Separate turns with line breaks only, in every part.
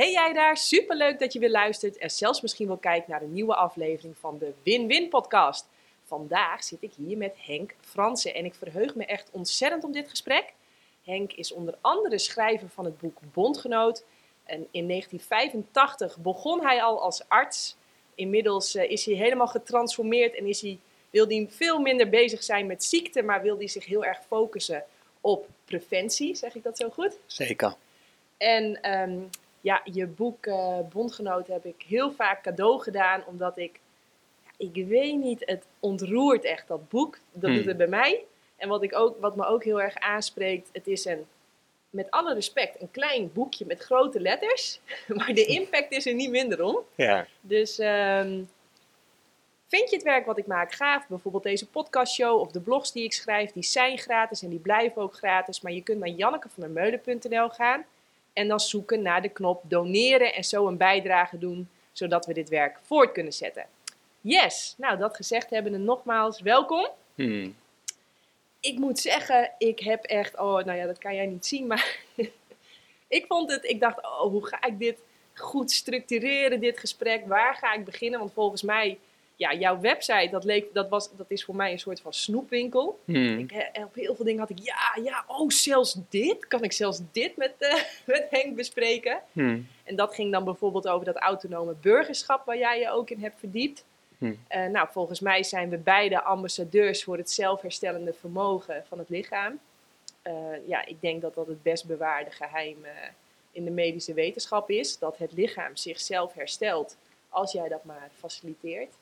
Hey jij daar, superleuk dat je weer luistert en zelfs misschien wel kijkt naar een nieuwe aflevering van de Win-Win podcast. Vandaag zit ik hier met Henk Fransen en ik verheug me echt ontzettend op dit gesprek. Henk is onder andere schrijver van het boek Bondgenoot. En in 1985 begon hij al als arts. Inmiddels eh, is hij helemaal getransformeerd en is hij, wil hij veel minder bezig zijn met ziekte, maar wil hij zich heel erg focussen op preventie. Zeg ik dat zo goed?
Zeker.
En ehm, ja, je boek uh, Bondgenoot heb ik heel vaak cadeau gedaan, omdat ik, ja, ik weet niet, het ontroert echt dat boek. Dat
Hmm.
doet het bij mij. En wat, ik ook, wat me ook heel erg aanspreekt, het is een, met alle respect, een klein boekje met grote letters. Maar de impact is er niet minder om.
Ja.
Dus ehm, vind je het werk wat ik maak gaaf? Bijvoorbeeld deze podcastshow of de blogs die ik schrijf, die zijn gratis en die blijven ook gratis. Maar je kunt naar jannekevandermeulen.nl gaan en dan zoeken naar de knop doneren en zo een bijdrage doen, zodat we dit werk voort kunnen zetten. Yes, nou dat gezegd hebben en nogmaals welkom.
Hmm.
Ik moet zeggen, ik heb echt, oh nou ja, dat kan jij niet zien, maar ik vond het, ik dacht, oh hoe ga ik dit goed structureren, dit gesprek, waar ga ik beginnen? Want volgens mij, ja, jouw website, dat, leek, dat, was, dat is voor mij een soort van snoepwinkel.
Hmm.
Ik, eh, op heel veel dingen had ik, ja, ja, oh zelfs dit, kan ik zelfs dit met, eh, met Henk bespreken?
Hmm.
En dat ging dan bijvoorbeeld over dat autonome burgerschap waar jij je ook in hebt verdiept.
Hm.
Eh, nou, volgens mij zijn we beide ambassadeurs voor het zelfherstellende vermogen van het lichaam. Ja, ik denk dat dat het best bewaarde geheim eh, in de medische wetenschap is. Dat het lichaam zichzelf herstelt als jij dat maar faciliteert.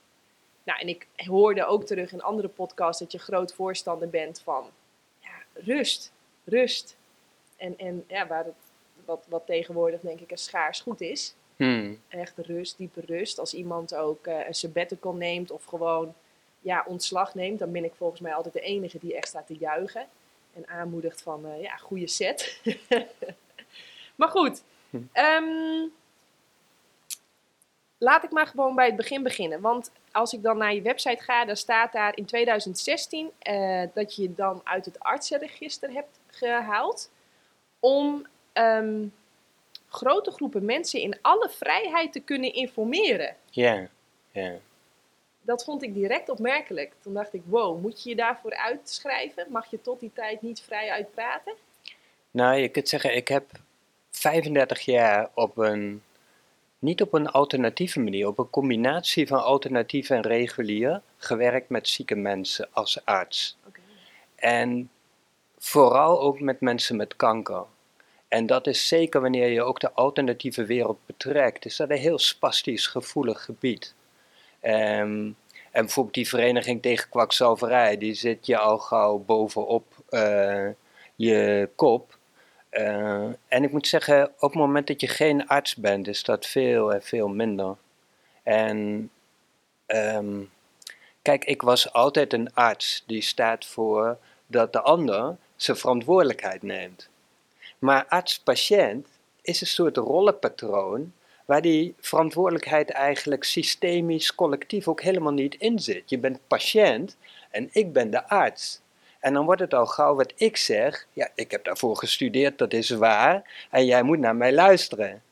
Nou, en ik hoorde ook terug in andere podcasts dat je groot voorstander bent van ja, rust, rust. En, en ja, waar het, wat, wat tegenwoordig denk ik een schaars goed is
Hmm.
echt rust, diepe rust. Als iemand ook eh, een sabbatical neemt of gewoon ja, ontslag neemt, dan ben ik volgens mij altijd de enige die echt staat te juichen. En aanmoedigt van, eh, ja, goede set. maar goed,
Hm.
ehm, laat ik maar gewoon bij het begin beginnen. Want als ik dan naar je website ga, dan staat daar in 2016 eh, dat je je dan uit het artsenregister hebt gehaald. Om ehm, grote groepen mensen in alle vrijheid te kunnen informeren.
Ja. Ja.
Dat vond ik direct opmerkelijk. Toen dacht ik, wow, moet je je daarvoor uitschrijven? Mag je tot die tijd niet vrij uitpraten?
Nou, je kunt zeggen, ik heb 35 jaar op een, niet op een alternatieve manier, op een combinatie van alternatief en regulier gewerkt met zieke mensen als arts. En vooral ook met mensen met kanker. En dat is zeker wanneer je ook de alternatieve wereld betrekt, is dat een heel spastisch gevoelig gebied. Ehm, en bijvoorbeeld die vereniging tegen kwakzalverij, die zit je al gauw bovenop eh, je kop. Eh, en ik moet zeggen, op het moment dat je geen arts bent, is dat veel en veel minder. En ehm, kijk, ik was altijd een arts die staat voor dat de ander zijn verantwoordelijkheid neemt. Maar arts-patiënt is een soort rollenpatroon waar die verantwoordelijkheid eigenlijk systemisch, collectief ook helemaal niet in zit. Je bent patiënt en ik ben de arts. En dan wordt het al gauw wat ik zeg, ja, ik heb daarvoor gestudeerd, dat is waar, en jij moet naar mij luisteren.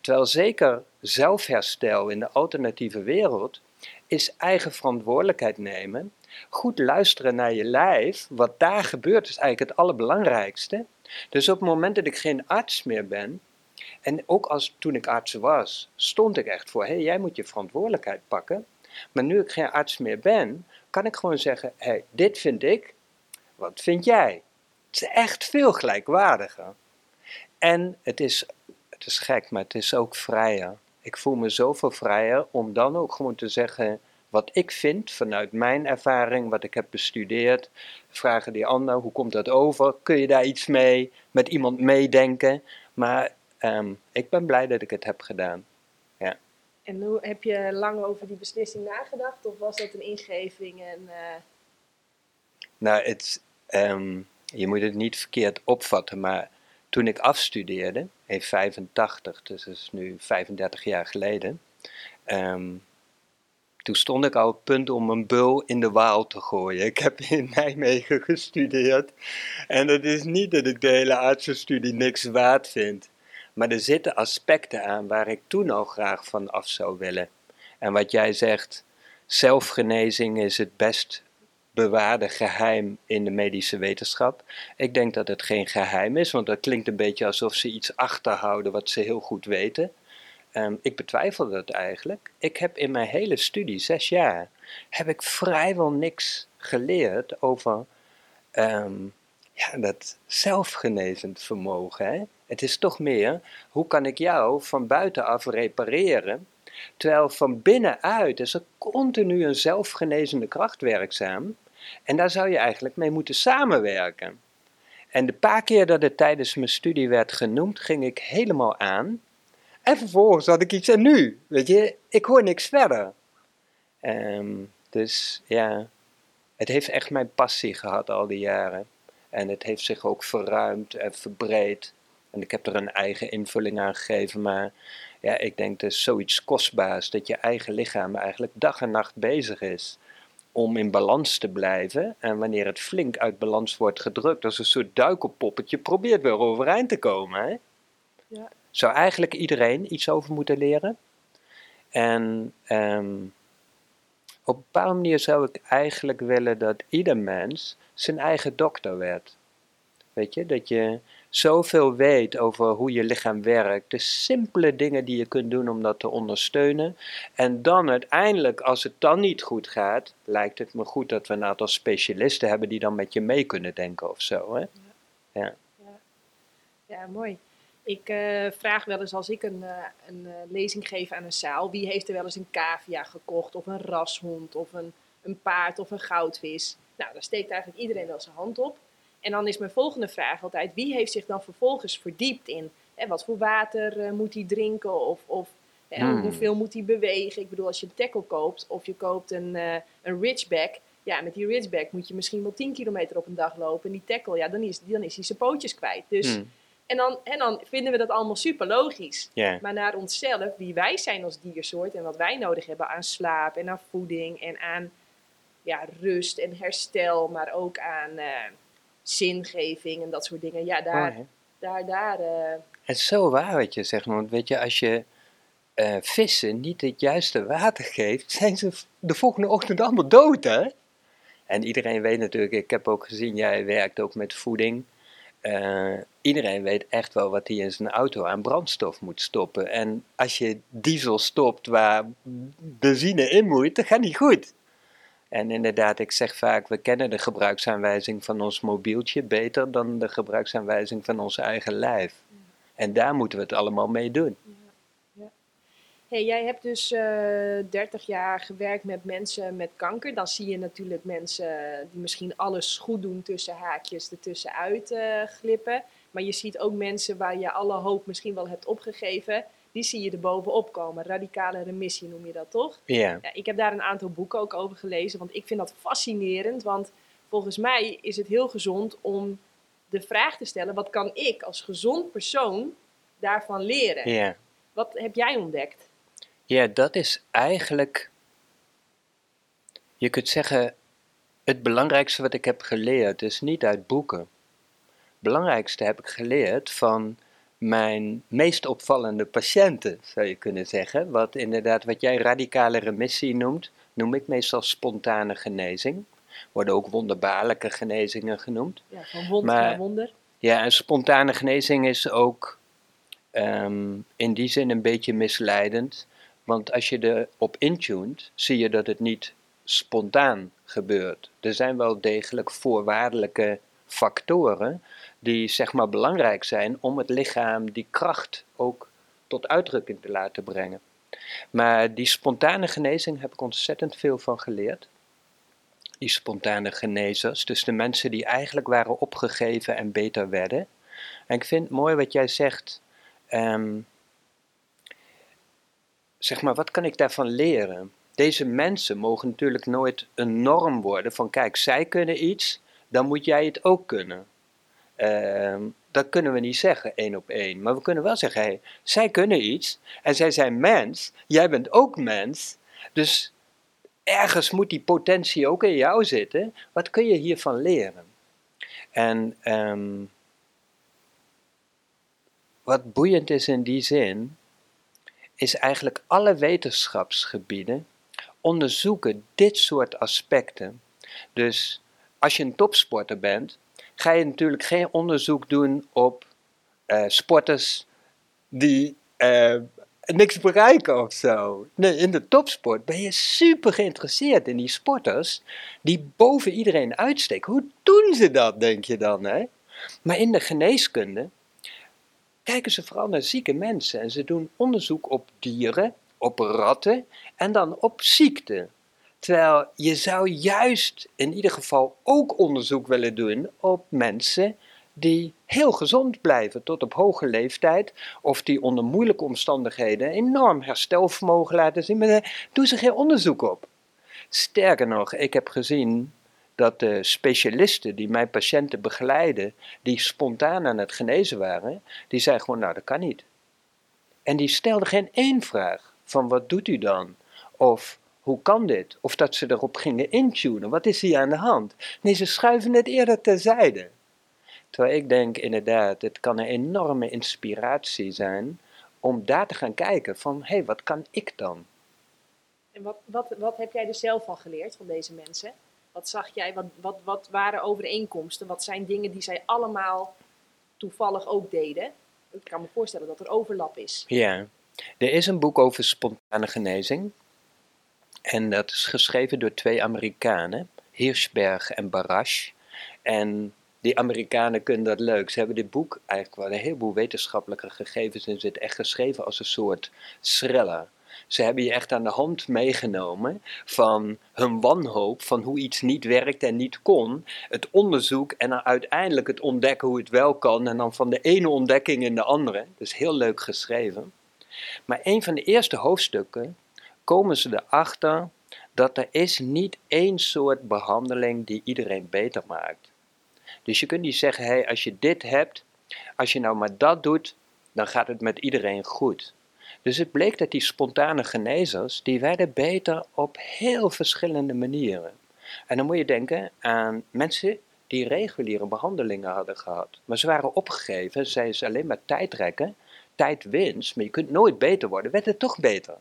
Terwijl zeker zelfherstel in de alternatieve wereld is eigen verantwoordelijkheid nemen, goed luisteren naar je lijf, wat daar gebeurt is eigenlijk het allerbelangrijkste. Dus op het moment dat ik geen arts meer ben, en ook als toen ik arts was, stond ik echt voor, hé, hey, jij moet je verantwoordelijkheid pakken. Maar nu ik geen arts meer ben, kan ik gewoon zeggen, hé, hey, dit vind ik, wat vind jij? Het is echt veel gelijkwaardiger. En het is, het is gek, maar het is ook vrijer. Ik voel me zoveel vrijer om dan ook gewoon te zeggen wat ik vind vanuit mijn ervaring, wat ik heb bestudeerd. Vragen die ander, hoe komt dat over? Kun je daar iets mee? Met iemand meedenken? Maar um, ik ben blij dat ik het heb gedaan. Ja.
En hoe, heb je lang over die beslissing nagedacht? Of was dat een ingeving? En, uh...
Nou, het, um, je moet het niet verkeerd opvatten, maar toen ik afstudeerde, in 85, dus dat is nu 35 jaar geleden, um, toen stond ik al op het punt om een bul in de Waal te gooien. Ik heb in Nijmegen gestudeerd en het is niet dat ik de hele artsenstudie niks waard vind. Maar er zitten aspecten aan waar ik toen al graag van af zou willen. En wat jij zegt, zelfgenezing is het best bewaarde geheim in de medische wetenschap. Ik denk dat het geen geheim is, want dat klinkt een beetje alsof ze iets achterhouden wat ze heel goed weten. Um, ik betwijfel dat eigenlijk. Ik heb in mijn hele studie, zes jaar, heb ik vrijwel niks geleerd over um, ja, dat zelfgenezend vermogen. Hè? Het is toch meer, hoe kan ik jou van buitenaf repareren? Terwijl van binnenuit is er continu een zelfgenezende kracht werkzaam. En daar zou je eigenlijk mee moeten samenwerken. En de paar keer dat het tijdens mijn studie werd genoemd, ging ik helemaal aan. En vervolgens had ik iets en nu, weet je, ik hoor niks verder. Um, dus ja, het heeft echt mijn passie gehad al die jaren. En het heeft zich ook verruimd en verbreed. En ik heb er een eigen invulling aan gegeven, maar ja, ik denk dat is zoiets kostbaars dat je eigen lichaam eigenlijk dag en nacht bezig is om in balans te blijven. En wanneer het flink uit balans wordt gedrukt, als een soort duikelpoppetje, probeert weer overeind te komen. Hè? Ja. Zou eigenlijk iedereen iets over moeten leren? En um, op een bepaalde manier zou ik eigenlijk willen dat ieder mens zijn eigen dokter werd. Weet je, dat je zoveel weet over hoe je lichaam werkt, de simpele dingen die je kunt doen om dat te ondersteunen. En dan uiteindelijk, als het dan niet goed gaat, lijkt het me goed dat we een aantal specialisten hebben die dan met je mee kunnen denken of zo. Hè? Ja.
Ja. ja. ja mooi. Ik uh, vraag wel eens als ik een, uh, een uh, lezing geef aan een zaal, wie heeft er wel eens een cavia gekocht of een rashond of een, een paard of een goudvis? Nou, daar steekt eigenlijk iedereen wel zijn hand op. En dan is mijn volgende vraag altijd, wie heeft zich dan vervolgens verdiept in hè, wat voor water moet hij drinken of, of hè, hmm. hoeveel moet hij bewegen? Ik bedoel, als je een tackle koopt of je koopt een, een ridgeback, ja, met die ridgeback moet je misschien wel 10 kilometer op een dag lopen. En die tackle, ja, dan is, dan is hij zijn pootjes kwijt. Dus... Hmm. En dan, en dan vinden we dat allemaal super logisch. Maar naar onszelf, wie wij zijn als diersoort en wat wij nodig hebben aan slaap en aan voeding en aan ja, rust en herstel, maar ook aan uh, zingeving en dat soort dingen. Ja, daar. Oh, daar, daar uh...
Het is zo waar wat je zegt, want weet je, als je uh, vissen niet het juiste water geeft, zijn ze de volgende ochtend allemaal dood, hè? En iedereen weet natuurlijk, ik heb ook gezien, jij werkt ook met voeding. Uh, iedereen weet echt wel wat hij in zijn auto aan brandstof moet stoppen. En als je diesel stopt waar benzine in moet, dan gaat niet goed. En inderdaad, ik zeg vaak, we kennen de gebruiksaanwijzing van ons mobieltje beter dan de gebruiksaanwijzing van ons eigen lijf. En daar moeten we het allemaal mee doen.
Hey, jij hebt dus uh, eh, 30 jaar gewerkt met mensen met kanker. Dan zie je natuurlijk mensen die misschien alles goed doen tussen haakjes ertussenuit uh, glippen. Maar je ziet ook mensen waar je alle hoop misschien wel hebt opgegeven. Die zie je er bovenop komen. Radicale remissie noem je dat toch?
Ja.
ja. Ik heb daar een aantal boeken ook over gelezen. Want ik vind dat fascinerend. Want volgens mij is het heel gezond om de vraag te stellen: wat kan ik als gezond persoon daarvan leren?
Ja.
Wat heb jij ontdekt?
Ja, dat is eigenlijk, je kunt zeggen, het belangrijkste wat ik heb geleerd is niet uit boeken. Het belangrijkste heb ik geleerd van mijn meest opvallende patiënten, zou je kunnen zeggen. Wat inderdaad, wat jij radicale remissie noemt, noem ik meestal spontane genezing. Worden ook wonderbaarlijke genezingen genoemd.
Ja, van wonder naar wonder.
Ja, en spontane genezing is ook um, in die zin een beetje misleidend. Want als je erop intunt, zie je dat het niet spontaan gebeurt. Er zijn wel degelijk voorwaardelijke factoren die zeg maar belangrijk zijn om het lichaam die kracht ook tot uitdrukking te laten brengen. Maar die spontane genezing heb ik ontzettend veel van geleerd. Die spontane genezers, dus de mensen die eigenlijk waren opgegeven en beter werden. En ik vind het mooi wat jij zegt. Um, zeg maar, wat kan ik daarvan leren? Deze mensen mogen natuurlijk nooit een norm worden van kijk, zij kunnen iets, dan moet jij het ook kunnen. Uh, dat kunnen we niet zeggen één op één. Maar we kunnen wel zeggen, zij kunnen iets en zij zijn mens, jij bent ook mens. Dus ergens moet die potentie ook in jou zitten. Wat kun je hiervan leren? En um, wat boeiend is in die zin, is eigenlijk alle wetenschapsgebieden onderzoeken dit soort aspecten. Dus als je een topsporter bent, ga je natuurlijk geen onderzoek doen op uh, sporters die uh, niks bereiken of zo. Nee, in de topsport ben je super geïnteresseerd in die sporters die boven iedereen uitsteken. Hoe doen ze dat, denk je dan? Hè? Maar in de geneeskunde kijken ze vooral naar zieke mensen en ze doen onderzoek op dieren, op ratten en dan op ziekten. Terwijl je zou juist in ieder geval ook onderzoek willen doen op mensen die heel gezond blijven tot op hoge leeftijd, of die onder moeilijke omstandigheden enorm herstelvermogen laten zien, maar daar doen ze geen onderzoek op. Sterker nog, ik heb gezien dat de specialisten die mijn patiënten begeleiden, die spontaan aan het genezen waren, die zeiden gewoon, nou dat kan niet. En die stelden geen één vraag van wat doet u dan? Of hoe kan dit? Of dat ze erop gingen intunen, wat is hier aan de hand? Nee, ze schuiven het eerder terzijde. Terwijl ik denk inderdaad, het kan een enorme inspiratie zijn om daar te gaan kijken van, hé, hey, wat kan ik dan?
En wat, wat, wat heb jij er zelf van geleerd van deze mensen? Wat zag jij, wat, wat, wat waren overeenkomsten? Wat zijn dingen die zij allemaal toevallig ook deden? Ik kan me voorstellen dat er overlap is.
Ja, er is een boek over spontane genezing. En dat is geschreven door twee Amerikanen, Hirschberg en Barash. En die Amerikanen kunnen dat leuk. Ze hebben dit boek eigenlijk wel een heleboel wetenschappelijke gegevens in zit echt geschreven als een soort thriller. Ze hebben je echt aan de hand meegenomen van hun wanhoop, van hoe iets niet werkt en niet kon, het onderzoek en dan uiteindelijk het ontdekken hoe het wel kan en dan van de ene ontdekking in de andere. Dus heel leuk geschreven. Maar een van de eerste hoofdstukken komen ze erachter dat er is niet één soort behandeling die iedereen beter maakt. Dus je kunt niet zeggen, hey, als je dit hebt, als je nou maar dat doet, dan gaat het met iedereen goed. Dus het bleek dat die spontane genezers, die werden beter op heel verschillende manieren. En dan moet je denken aan mensen die reguliere behandelingen hadden gehad. Maar ze waren opgegeven, zeiden ze alleen maar tijd rekken, tijd winst, maar je kunt nooit beter worden, werd het toch beter.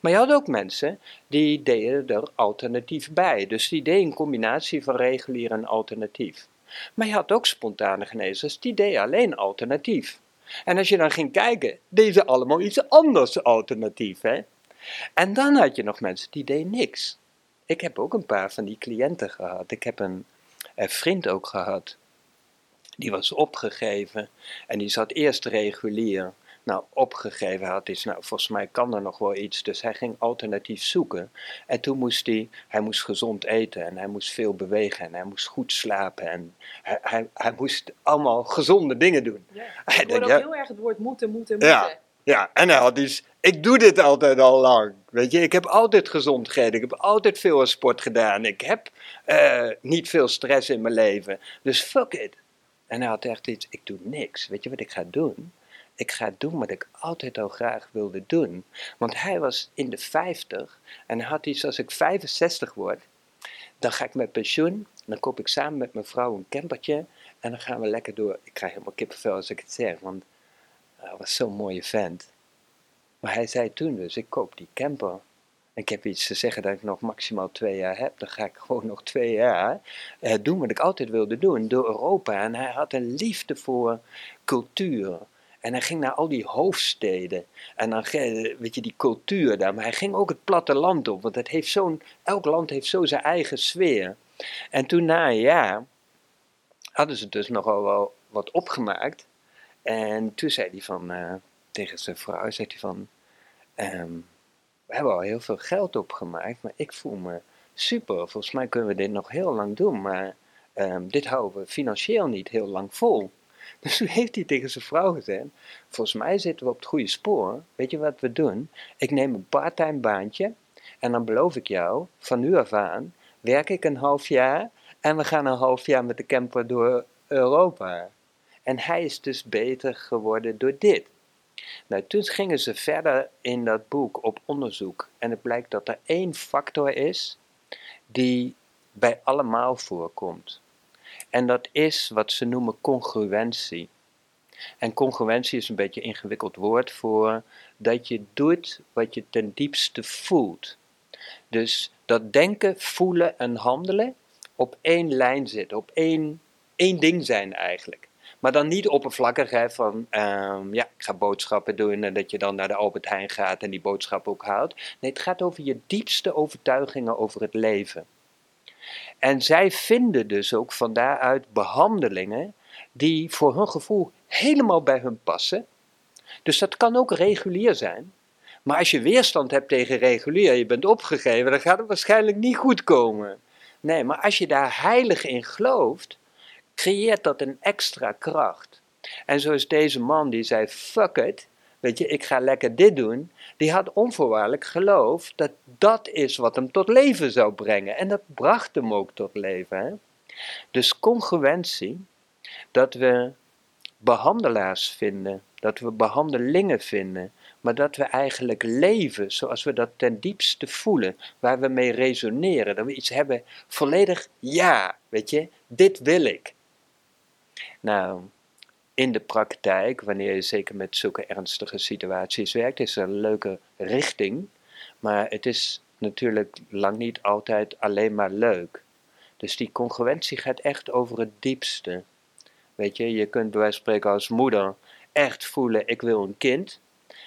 Maar je had ook mensen die deden er alternatief bij. Dus die deden een combinatie van regulier en alternatief. Maar je had ook spontane genezers, die deden alleen alternatief. En als je dan ging kijken, deden ze allemaal iets anders alternatief. Hè? En dan had je nog mensen die deden niks. Ik heb ook een paar van die cliënten gehad. Ik heb een, een vriend ook gehad. Die was opgegeven en die zat eerst regulier nou opgegeven had, is nou volgens mij kan er nog wel iets. Dus hij ging alternatief zoeken. En toen moest hij, hij moest gezond eten en hij moest veel bewegen en hij moest goed slapen en hij, hij, hij moest allemaal gezonde dingen doen.
Ja, ik hoorde ook ja, heel erg het woord moeten, moeten, moeten.
Ja, ja, en hij had dus, ik doe dit altijd al lang. Weet je, ik heb altijd gezond gegeten, ik heb altijd veel sport gedaan, ik heb uh, niet veel stress in mijn leven. Dus fuck it. En hij had echt iets, ik doe niks. Weet je wat ik ga doen? Ik ga doen wat ik altijd al graag wilde doen. Want hij was in de 50 en had iets als ik 65 word, dan ga ik met pensioen, dan koop ik samen met mijn vrouw een campertje en dan gaan we lekker door. Ik krijg helemaal kippenvel als ik het zeg, want hij was zo'n mooie vent. Maar hij zei toen dus, ik koop die camper. Ik heb iets te zeggen dat ik nog maximaal twee jaar heb. Dan ga ik gewoon nog twee jaar eh, doen wat ik altijd wilde doen. Door Europa. En hij had een liefde voor cultuur. En hij ging naar al die hoofdsteden. En dan, weet je, die cultuur daar. Maar hij ging ook het platteland op. Want het heeft zo'n, elk land heeft zo zijn eigen sfeer. En toen na een jaar hadden ze dus nogal wel wat opgemaakt. En toen zei hij van, uh, tegen zijn vrouw, zei hij van... Um, we hebben al heel veel geld opgemaakt, maar ik voel me super. Volgens mij kunnen we dit nog heel lang doen, maar um, dit houden we financieel niet heel lang vol. Dus toen heeft hij tegen zijn vrouw gezegd: Volgens mij zitten we op het goede spoor. Weet je wat we doen? Ik neem een parttime baantje. En dan beloof ik jou, van nu af aan, werk ik een half jaar. En we gaan een half jaar met de camper door Europa. En hij is dus beter geworden door dit. Nou, toen gingen ze verder in dat boek op onderzoek. En het blijkt dat er één factor is die bij allemaal voorkomt. En dat is wat ze noemen congruentie. En congruentie is een beetje een ingewikkeld woord voor dat je doet wat je ten diepste voelt. Dus dat denken, voelen en handelen op één lijn zitten, op één, één ding zijn eigenlijk. Maar dan niet oppervlakkig van ehm, ja, ik ga boodschappen doen en dat je dan naar de Albert Heijn gaat en die boodschap ook haalt. Nee, het gaat over je diepste overtuigingen over het leven. En zij vinden dus ook van daaruit behandelingen die voor hun gevoel helemaal bij hun passen. Dus dat kan ook regulier zijn. Maar als je weerstand hebt tegen regulier, je bent opgegeven, dan gaat het waarschijnlijk niet goed komen. Nee, maar als je daar heilig in gelooft, creëert dat een extra kracht. En zo is deze man die zei: Fuck it, weet je, ik ga lekker dit doen. Die had onvoorwaardelijk geloof dat dat is wat hem tot leven zou brengen. En dat bracht hem ook tot leven. Hè? Dus congruentie, dat we behandelaars vinden, dat we behandelingen vinden, maar dat we eigenlijk leven zoals we dat ten diepste voelen, waar we mee resoneren, dat we iets hebben volledig ja, weet je, dit wil ik. Nou, in de praktijk, wanneer je zeker met zulke ernstige situaties werkt, is een leuke richting, maar het is natuurlijk lang niet altijd alleen maar leuk. Dus die congruentie gaat echt over het diepste. Weet je, je kunt bij wijze van spreken als moeder echt voelen, ik wil een kind.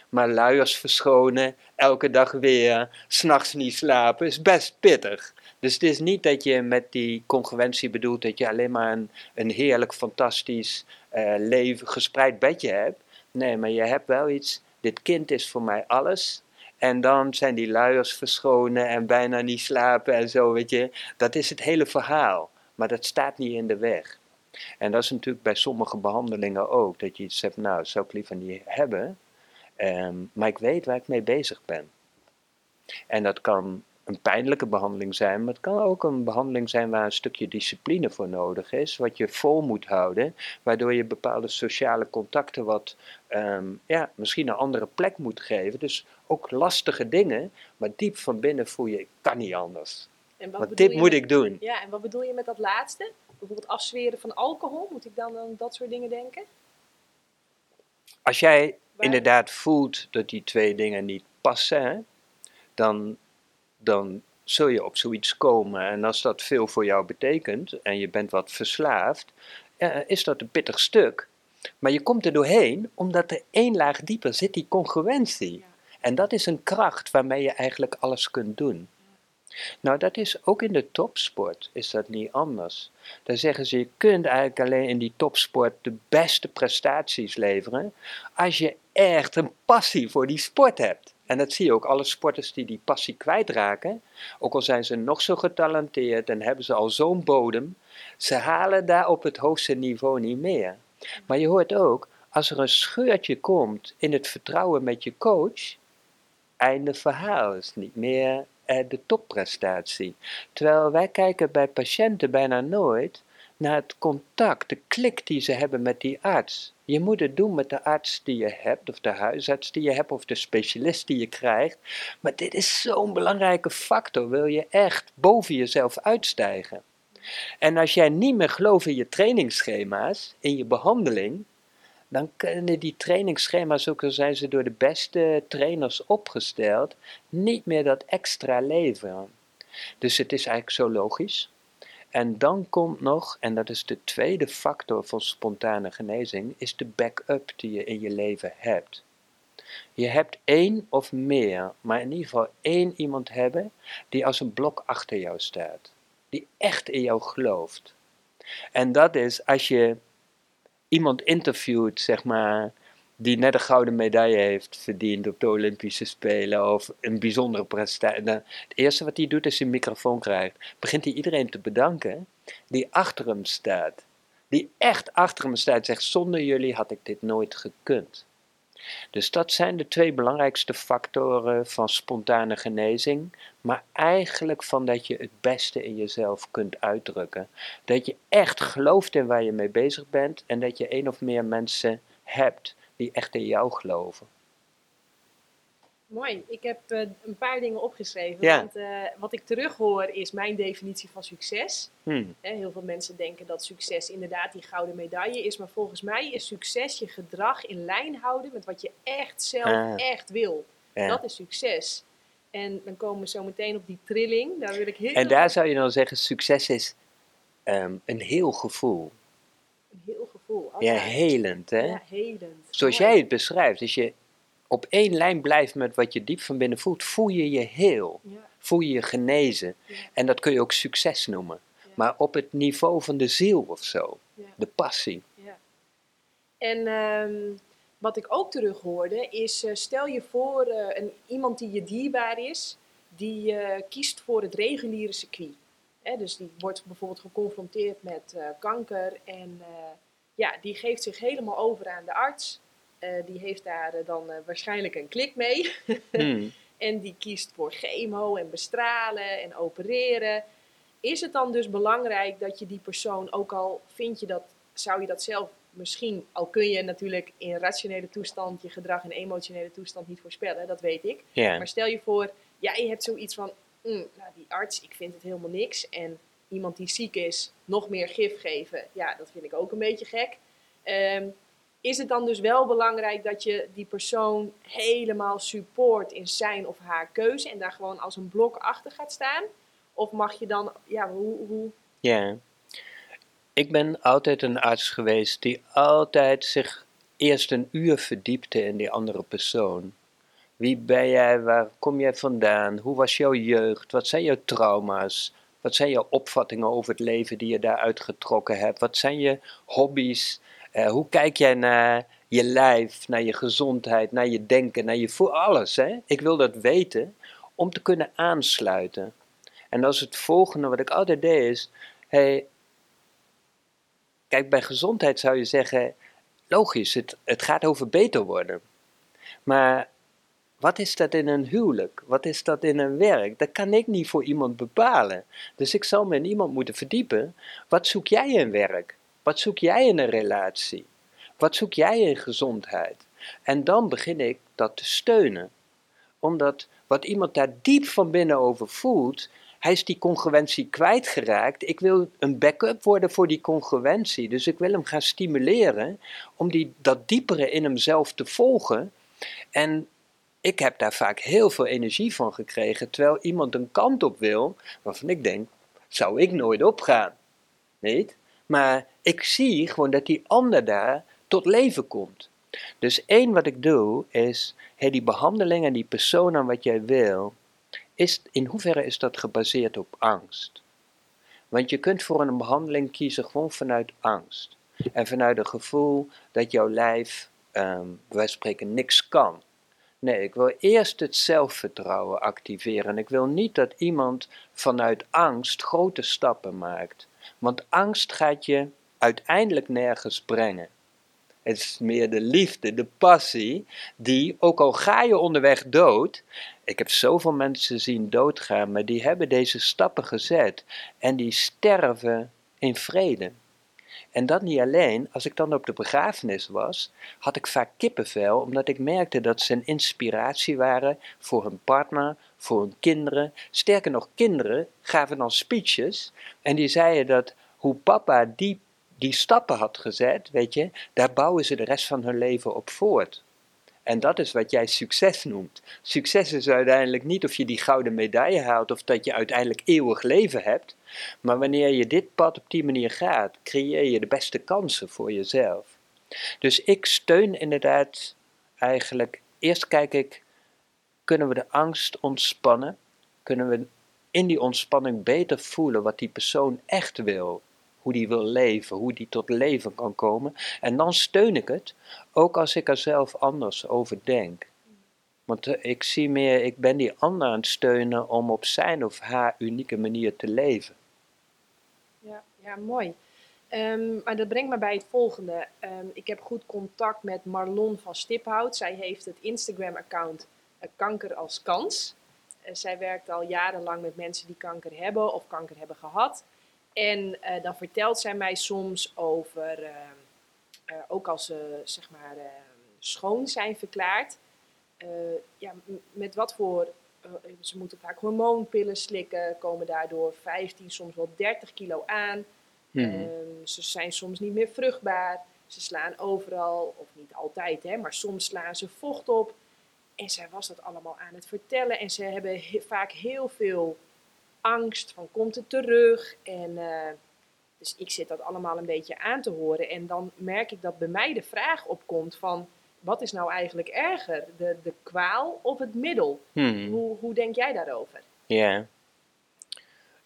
Maar luiers verschonen, elke dag weer, s'nachts niet slapen, is best pittig. Dus het is niet dat je met die congruentie bedoelt dat je alleen maar een, een heerlijk, fantastisch leven, gespreid bedje hebt. Nee, maar je hebt wel iets, dit kind is voor mij alles. En dan zijn die luiers verschonen en bijna niet slapen en zo, weet je. Dat is het hele verhaal. Maar dat staat niet in de weg. En dat is natuurlijk bij sommige behandelingen ook. Dat je iets zegt, nou, zou ik liever niet hebben. Ehm, maar ik weet waar ik mee bezig ben. En dat kan een pijnlijke behandeling zijn, maar het kan ook een behandeling zijn waar een stukje discipline voor nodig is, wat je vol moet houden, waardoor je bepaalde sociale contacten wat, ehm, ja, misschien een andere plek moet geven. Dus ook lastige dingen, maar diep van binnen voel je, ik kan niet anders. En wat Want dit moet ik doen.
Ja, en wat bedoel je met dat laatste? Bijvoorbeeld afzweren van alcohol, moet ik dan aan dat soort dingen denken?
Als jij inderdaad voelt dat die twee dingen niet passen, dan dan zul je op zoiets komen. En als dat veel voor jou betekent en je bent wat verslaafd, is dat een pittig stuk. Maar je komt er doorheen omdat er één laag dieper zit die congruentie. En dat is een kracht waarmee je eigenlijk alles kunt doen. Nou, dat is ook in de topsport, is dat niet anders. Dan zeggen ze, je kunt eigenlijk alleen in die topsport de beste prestaties leveren als je echt een passie voor die sport hebt. En dat zie je ook, alle sporters die die passie kwijtraken, ook al zijn ze nog zo getalenteerd en hebben ze al zo'n bodem, ze halen daar op het hoogste niveau niet meer. Maar je hoort ook, als er een scheurtje komt in het vertrouwen met je coach, einde verhaal is niet meer eh, de topprestatie. Terwijl wij kijken bij patiënten bijna nooit naar het contact, de klik die ze hebben met die arts. Je moet het doen met de arts die je hebt, of de huisarts die je hebt, of de specialist die je krijgt. Maar dit is zo'n belangrijke factor, wil je echt boven jezelf uitstijgen. En als jij niet meer gelooft in je trainingsschema's, in je behandeling, dan kunnen die trainingsschema's, ook al zijn ze door de beste trainers opgesteld, niet meer dat extra leveren. Dus het is eigenlijk zo logisch en dan komt nog, en dat is de tweede factor van spontane genezing, is de backup die je in je leven hebt. Je hebt één of meer, maar in ieder geval één iemand hebben die als een blok achter jou staat. Die echt in jou gelooft. En dat is als je iemand interviewt, zeg maar, die net een gouden medaille heeft verdiend op de Olympische Spelen of een bijzondere prestatie. Het eerste wat hij doet is een microfoon krijgt. Begint hij iedereen te bedanken die achter hem staat. Die echt achter hem staat zegt, zonder jullie had ik dit nooit gekund. Dus dat zijn de twee belangrijkste factoren van spontane genezing, maar eigenlijk van dat je het beste in jezelf kunt uitdrukken. Dat je echt gelooft in waar je mee bezig bent en dat je één of meer mensen hebt die echt in jou geloven.
Mooi. Ik heb eh, een paar dingen opgeschreven.
Ja.
Want eh, wat ik terughoor is mijn definitie van succes.
Hmm.
Heel veel mensen denken dat succes inderdaad die gouden medaille is. Maar volgens mij is succes je gedrag in lijn houden met wat je echt zelf
Ah.
echt wil.
Ja.
Dat is succes. En dan komen we zo meteen op die trilling. Daar wil ik heel
En daar zou je dan zeggen, succes is ehm, een heel gevoel.
een heel gevoel.
Ja,
altijd.
helend hè.
Ja, helend.
Zoals
Mooi.
jij het beschrijft, als je op één lijn blijft met wat je diep van binnen voelt, voel je je heel.
Ja,
Voel je je genezen.
Ja.
En dat kun je ook succes noemen.
Ja.
Maar op het niveau van de ziel of zo. De passie.
Ja. En ehm, wat ik ook terug hoorde is, eh, stel je voor eh, een, iemand die je dierbaar is, die eh, kiest voor het reguliere circuit. Hè, dus die wordt bijvoorbeeld geconfronteerd met kanker en ja, die geeft zich helemaal over aan de arts. Eh, die heeft daar eh, dan eh, waarschijnlijk een klik mee.
Hmm.
en die kiest voor chemo en bestralen en opereren. Is het dan dus belangrijk dat je die persoon, ook al vind je dat, zou je dat zelf misschien, al kun je natuurlijk in rationele toestand je gedrag en emotionele toestand niet voorspellen, dat weet ik. Maar stel je voor, jij hebt zoiets van, "Mm, nou die arts, ik vind het helemaal niks. En iemand die ziek is, nog meer gif geven, ja, dat vind ik ook een beetje gek. Ehm, is het dan dus wel belangrijk dat je die persoon helemaal support in zijn of haar keuze en daar gewoon als een blok achter gaat staan? Of mag je dan, ja, hoe, hoe.
Ik ben altijd een arts geweest die altijd zich eerst een uur verdiepte in die andere persoon. Wie ben jij? Waar kom jij vandaan? Hoe was jouw jeugd? Wat zijn jouw trauma's? Wat zijn jouw opvattingen over het leven die je daaruit getrokken hebt? Wat zijn je hobby's? Eh, hoe kijk jij naar je lijf, naar je gezondheid, naar je denken, naar je voel? Alles, hè? Ik wil dat weten om te kunnen aansluiten. En dat is het volgende wat ik altijd deed is, hey, kijk bij gezondheid zou je zeggen, logisch, het, het gaat over beter worden. Maar wat is dat in een huwelijk? Wat is dat in een werk? Dat kan ik niet voor iemand bepalen. Dus ik zal me in iemand moeten verdiepen. Wat zoek jij in werk? Wat zoek jij in een relatie? Wat zoek jij in gezondheid? En dan begin ik dat te steunen. Omdat wat iemand daar diep van binnen over voelt, hij is die congruentie kwijtgeraakt. Ik wil een backup worden voor die congruentie. Dus ik wil hem gaan stimuleren om die, dat diepere in hemzelf te volgen. En ik heb daar vaak heel veel energie van gekregen, terwijl iemand een kant op wil waarvan ik denk, zou ik nooit opgaan. Niet? Maar ik zie gewoon dat die ander daar tot leven komt. Dus één wat ik doe is, hey, die behandeling en die persoon aan wat jij wil, is, in hoeverre is dat gebaseerd op angst? Want je kunt voor een behandeling kiezen gewoon vanuit angst. En vanuit een gevoel dat jouw lijf, ehm wij spreken, niks kan. Nee, ik wil eerst het zelfvertrouwen activeren. En ik wil niet dat iemand vanuit angst grote stappen maakt. Want angst gaat je uiteindelijk nergens brengen. Het is meer de liefde, de passie, die, ook al ga je onderweg dood. Ik heb zoveel mensen zien doodgaan, maar die hebben deze stappen gezet. En die sterven in vrede. En dat niet alleen, als ik dan op de begrafenis was, had ik vaak kippenvel, omdat ik merkte dat ze een inspiratie waren voor hun partner, voor hun kinderen. Sterker nog, kinderen gaven dan speeches en die zeiden dat hoe papa die, die stappen had gezet, weet je, daar bouwen ze de rest van hun leven op voort. En dat is wat jij succes noemt. Succes is uiteindelijk niet of je die gouden medaille haalt of dat je uiteindelijk eeuwig leven hebt. Maar wanneer je dit pad op die manier gaat, creëer je de beste kansen voor jezelf. Dus ik steun inderdaad eigenlijk. Eerst kijk ik, kunnen we de angst ontspannen? Kunnen we in die ontspanning beter voelen wat die persoon echt wil? Hoe die wil leven, hoe die tot leven kan komen. En dan steun ik het, ook als ik er zelf anders over denk. Want eh, ik zie meer, ik ben die ander aan het steunen om op zijn of haar unieke manier te leven.
Ja, ja mooi. Ehm, maar dat brengt me bij het volgende. Ehm, ik heb goed contact met Marlon van Stiphout. Zij heeft het Instagram-account eh, Kanker als Kans. Eh, zij werkt al jarenlang met mensen die kanker hebben of kanker hebben gehad. En eh, dan vertelt zij mij soms over, ehm, eh, ook als ze zeg maar schoon zijn verklaard, eh, ja, met wat voor. eh, ze moeten vaak hormoonpillen slikken, komen daardoor 15, soms wel 30 kilo aan.
Mhm.
Ehm, ze zijn soms niet meer vruchtbaar. Ze slaan overal, of niet altijd, hè, maar soms slaan ze vocht op. En zij was dat allemaal aan het vertellen. En ze hebben he- vaak heel veel angst van komt het terug. En eh, dus ik zit dat allemaal een beetje aan te horen. En dan merk ik dat bij mij de vraag opkomt van... Wat is nou eigenlijk erger? De, de kwaal of het middel?
Mhm.
Hoe, hoe denk jij daarover?
Ja.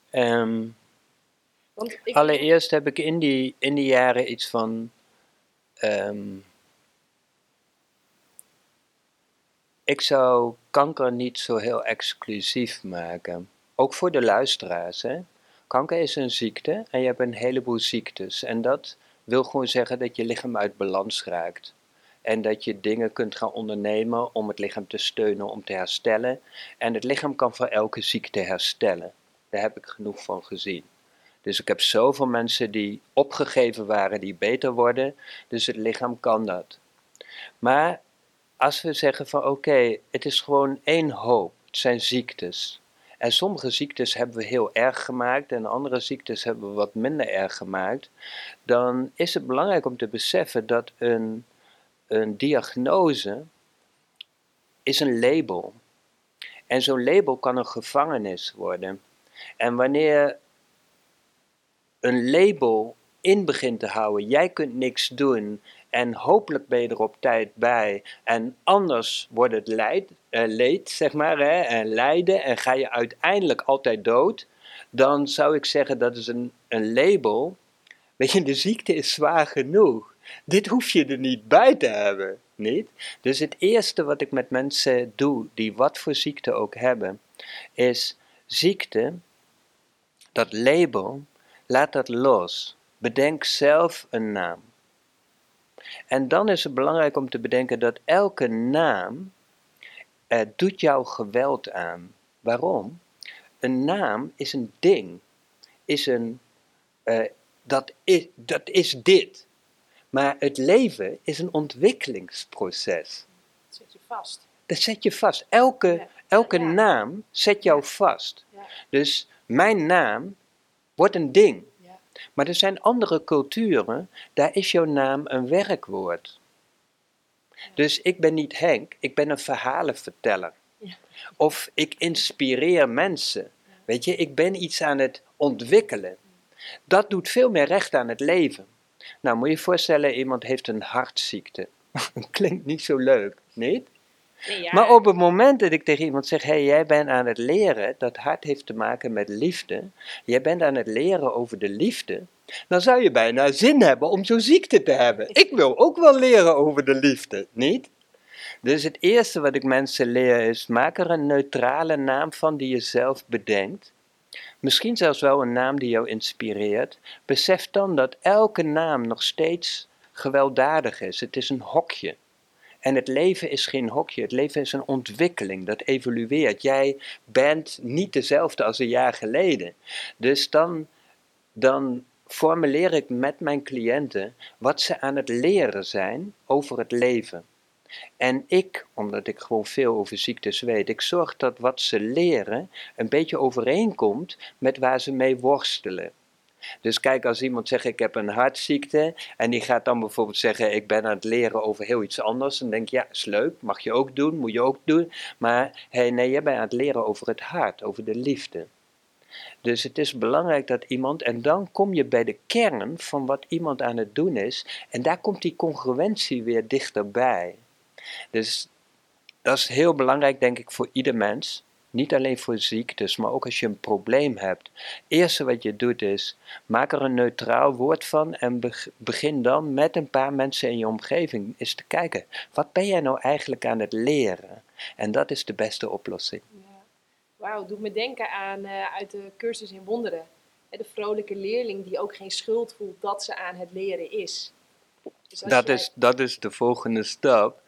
Ehm,
Want ik,
allereerst heb ik in die, in die jaren iets van. ehm, ik zou kanker niet zo heel exclusief maken. Ook voor de luisteraars. Hè? Kanker is een ziekte en je hebt een heleboel ziektes. En dat wil gewoon zeggen dat je lichaam uit balans raakt. En dat je dingen kunt gaan ondernemen om het lichaam te steunen, om te herstellen. En het lichaam kan voor elke ziekte herstellen. Daar heb ik genoeg van gezien. Dus ik heb zoveel mensen die opgegeven waren, die beter worden. Dus het lichaam kan dat. Maar als we zeggen van oké, het is gewoon één hoop. Het zijn ziektes. En sommige ziektes hebben we heel erg gemaakt en andere ziektes hebben we wat minder erg gemaakt. Dan is het belangrijk om te beseffen dat een, een diagnose is een label. En zo'n label kan een gevangenis worden. En wanneer een label in begint te houden, jij kunt niks doen en hopelijk ben je er op tijd bij en anders wordt het leid, leed, zeg maar, hè, en lijden en ga je uiteindelijk altijd dood, dan zou ik zeggen dat is een, een label. Weet je, de ziekte is zwaar genoeg. Dit hoef je er niet bij te hebben, niet? Dus het eerste wat ik met mensen doe, die wat voor ziekte ook hebben, is ziekte, dat label, laat dat los. Bedenk zelf een naam. En dan is het belangrijk om te bedenken dat elke naam doet jou geweld aan. Waarom? Een naam is een ding. Is een, eh, dat, is, dat is dit. Maar het leven is een ontwikkelingsproces.
zit je vast.
Dat zet je vast. Elke,
Ja.
elke
Ja.
naam zet jou vast.
Ja.
Dus mijn naam wordt een ding.
Ja.
Maar er zijn andere culturen, daar is jouw naam een werkwoord. Dus ik ben niet Henk, ik ben een verhalenverteller.
Ja.
Of ik inspireer mensen. Weet je, ik ben iets aan het ontwikkelen. Dat doet veel meer recht aan het leven. Nou, moet je je voorstellen, iemand heeft een hartziekte. Klinkt niet zo leuk, niet?
Nee, ja,
Maar op het moment dat ik tegen iemand zeg: hé, hey, jij bent aan het leren, dat hart heeft te maken met liefde. Jij bent aan het leren over de liefde. Dan zou je bijna zin hebben om zo'n ziekte te hebben. Ik wil ook wel leren over de liefde, niet? Dus het eerste wat ik mensen leer is: maak er een neutrale naam van die je zelf bedenkt. Misschien zelfs wel een naam die jou inspireert. Besef dan dat elke naam nog steeds gewelddadig is. Het is een hokje. En het leven is geen hokje, het leven is een ontwikkeling, dat evolueert. Jij bent niet dezelfde als een jaar geleden. Dus dan, dan formuleer ik met mijn cliënten wat ze aan het leren zijn over het leven. En ik, omdat ik gewoon veel over ziektes weet, ik zorg dat wat ze leren een beetje overeenkomt met waar ze mee worstelen. Dus kijk, als iemand zegt ik heb een hartziekte en die gaat dan bijvoorbeeld zeggen ik ben aan het leren over heel iets anders, dan denk je ja, is leuk, mag je ook doen, moet je ook doen. Maar hey, nee, jij bent aan het leren over het hart, over de liefde. Dus het is belangrijk dat iemand, en dan kom je bij de kern van wat iemand aan het doen is, en daar komt die congruentie weer dichterbij. Dus dat is heel belangrijk, denk ik, voor ieder mens. Niet alleen voor ziektes, maar ook als je een probleem hebt. Het eerste wat je doet is, maak er een neutraal woord van en beg- begin dan met een paar mensen in je omgeving eens te kijken. Wat ben jij nou eigenlijk aan het leren? En dat is de beste oplossing.
Wauw, doet me denken aan eh, uit de cursus in wonderen. Hè, De vrolijke leerling die ook geen schuld voelt dat ze aan het leren is. Dus
Dat
jij-
is, dat is de volgende stap.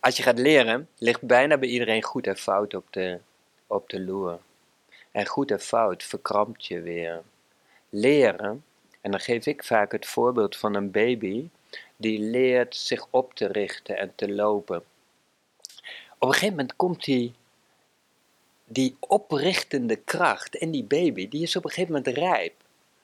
Als je gaat leren, ligt bijna bij iedereen goed en fout op de, op de loer. En goed en fout verkrampt je weer. Leren, en dan geef ik vaak het voorbeeld van een baby die leert zich op te richten en te lopen. op een gegeven moment komt die, die oprichtende kracht in die baby, die is op een gegeven moment rijp.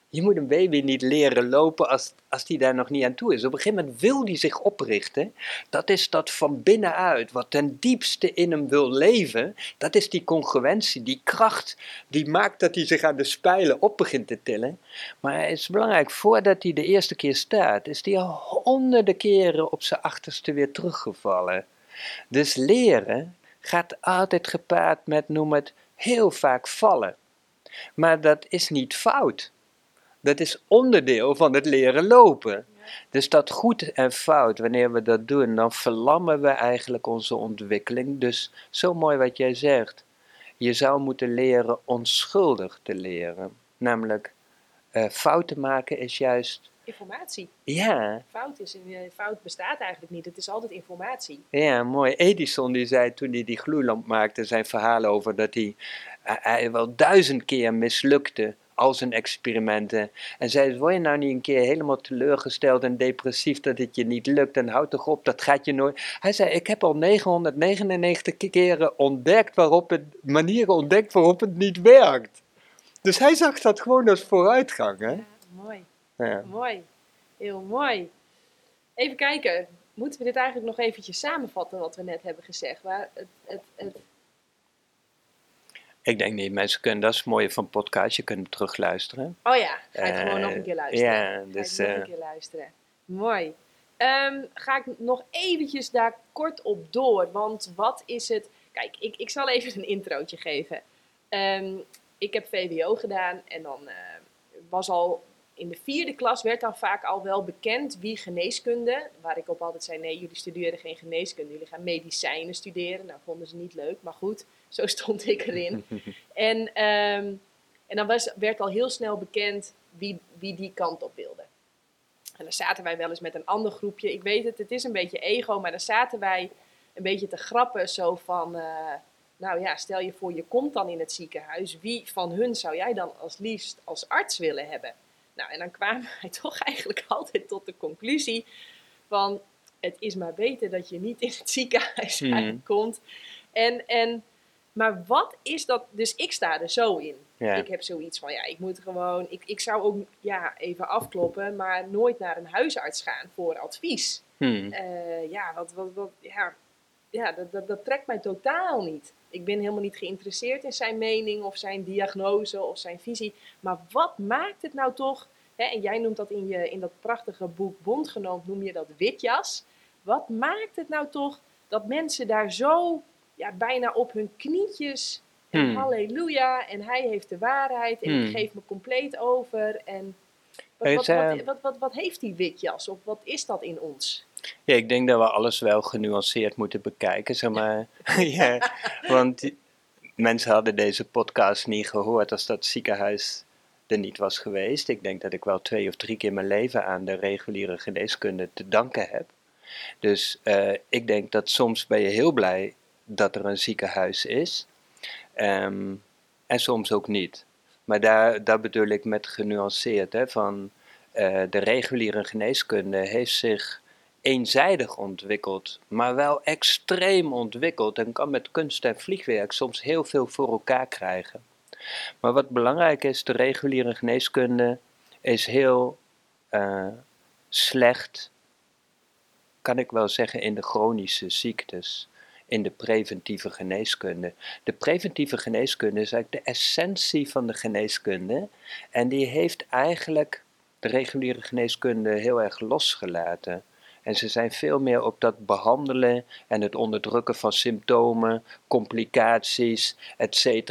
Je moet een baby niet leren lopen als, als die daar nog niet aan toe is. Op een gegeven moment wil die zich oprichten. Dat is dat van binnenuit, wat ten diepste in hem wil leven. Dat is die congruentie, die kracht die maakt dat hij zich aan de spijlen op begint te tillen. Maar het is belangrijk, voordat hij de eerste keer staat, is hij al honderden keren op zijn achterste weer teruggevallen. Dus leren gaat altijd gepaard met, noem het, heel vaak vallen. Maar dat is niet fout. Dat is onderdeel van het leren lopen. Dus dat goed en fout, wanneer we dat doen, dan verlammen we eigenlijk onze ontwikkeling. Dus zo mooi wat jij zegt. Je zou moeten leren onschuldig te leren. Namelijk, uh, fouten maken is juist.
Informatie.
Ja.
Fout, is, fout bestaat eigenlijk niet, het is altijd informatie.
Ja, mooi. Edison die zei toen hij die gloeilamp maakte, zijn verhaal over dat hij, hij wel duizend keer mislukte al zijn experimenten. En zei, word je nou niet een keer helemaal teleurgesteld en depressief dat het je niet lukt en houd toch op, dat gaat je nooit. Hij zei, ik heb al 999 keren ontdekt waarop het, manieren ontdekt waarop het niet werkt. Dus hij zag dat gewoon als vooruitgang. Hè? Ja,
mooi. Ja. Mooi. Heel mooi. Even kijken, moeten we dit eigenlijk nog eventjes samenvatten wat we net hebben gezegd? Waar het, het, het
ik denk niet, mensen kunnen, dat is het mooie van podcast, je kunt terugluisteren.
Oh ja, ga ik gewoon nog een keer luisteren. Ja, dus... Ga ik nog een eh, keer luisteren. Mooi. Um, ga ik nog eventjes daar kort op door, want wat is het... Kijk, ik, ik zal even een introotje geven. Um, ik heb VWO gedaan en dan uh, was al in de vierde klas werd dan vaak al wel bekend wie geneeskunde, waar ik op altijd zei, nee, jullie studeren geen geneeskunde, jullie gaan medicijnen studeren. Nou, vonden ze niet leuk, maar goed, zo stond ik erin. en, um, en dan was, werd al heel snel bekend wie, wie die kant op wilde. En dan zaten wij wel eens met een ander groepje. Ik weet het, het is een beetje ego, maar dan zaten wij een beetje te grappen zo van... Uh, nou ja, stel je voor je komt dan in het ziekenhuis. Wie van hun zou jij dan als liefst als arts willen hebben? Nou, en dan kwamen wij toch eigenlijk altijd tot de conclusie van... Het is maar beter dat je niet in het ziekenhuis mm. komt. En, en maar wat is dat? Dus ik sta er zo in. Ik heb zoiets van, ja, ik moet gewoon, ik, ik zou ook, ja, even afkloppen, maar nooit naar een huisarts gaan voor advies. Hmm. Uh, ja, wat, wat, wat, ja, ja dat, dat, dat, trekt mij totaal niet. Ik ben helemaal niet geïnteresseerd in zijn mening of zijn diagnose of zijn visie. Maar wat maakt het nou toch, hè, en jij noemt dat in, je, in dat prachtige boek Bondgenoot, noem je dat witjas. Wat maakt het nou toch dat mensen daar zo ja, bijna op hun knietjes. En hmm. halleluja, en hij heeft de waarheid en hmm. ik geef me compleet over. En wat, wat, wat, wat, wat, wat heeft die witjas of wat is dat in ons?
Ja, ik denk dat we alles wel genuanceerd moeten bekijken, zeg maar. ja, want mensen hadden deze podcast niet gehoord als dat ziekenhuis er niet was geweest. Ik denk dat ik wel twee of drie keer mijn leven aan de reguliere geneeskunde te danken heb. Dus uh, ik denk dat soms ben je heel blij dat er een ziekenhuis is. Ehm, en soms ook niet. Maar daar, daar bedoel ik met genuanceerd. Hè, van, uh, de reguliere geneeskunde heeft zich eenzijdig ontwikkeld, maar wel extreem ontwikkeld en kan met kunst en vliegwerk soms heel veel voor elkaar krijgen. Maar wat belangrijk is, de reguliere geneeskunde is heel uh, slecht, kan ik wel zeggen, in de chronische ziektes in de preventieve geneeskunde. De preventieve geneeskunde is eigenlijk de essentie van de geneeskunde. En die heeft eigenlijk de reguliere geneeskunde heel erg losgelaten. En ze zijn veel meer op dat behandelen en het onderdrukken van symptomen, complicaties, etc.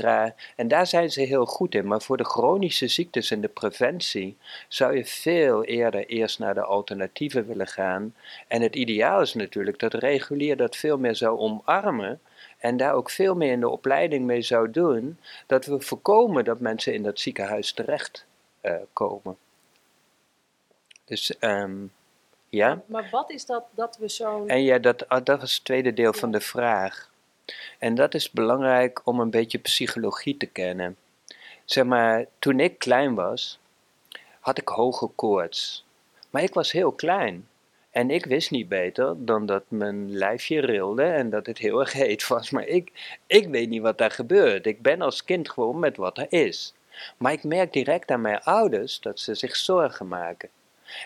En daar zijn ze heel goed in. Maar voor de chronische ziektes en de preventie zou je veel eerder eerst naar de alternatieven willen gaan. En het ideaal is natuurlijk dat regulier dat veel meer zou omarmen. En daar ook veel meer in de opleiding mee zou doen, dat we voorkomen dat mensen in dat ziekenhuis terecht uh, komen. Dus um, ja?
Maar wat is dat dat we zo.
En ja, dat, ah, dat was het tweede deel van de vraag. En dat is belangrijk om een beetje psychologie te kennen. Zeg maar, toen ik klein was, had ik hoge koorts. Maar ik was heel klein. En ik wist niet beter dan dat mijn lijfje rilde en dat het heel erg heet was. Maar ik, ik weet niet wat daar gebeurt. Ik ben als kind gewoon met wat er is. Maar ik merk direct aan mijn ouders dat ze zich zorgen maken.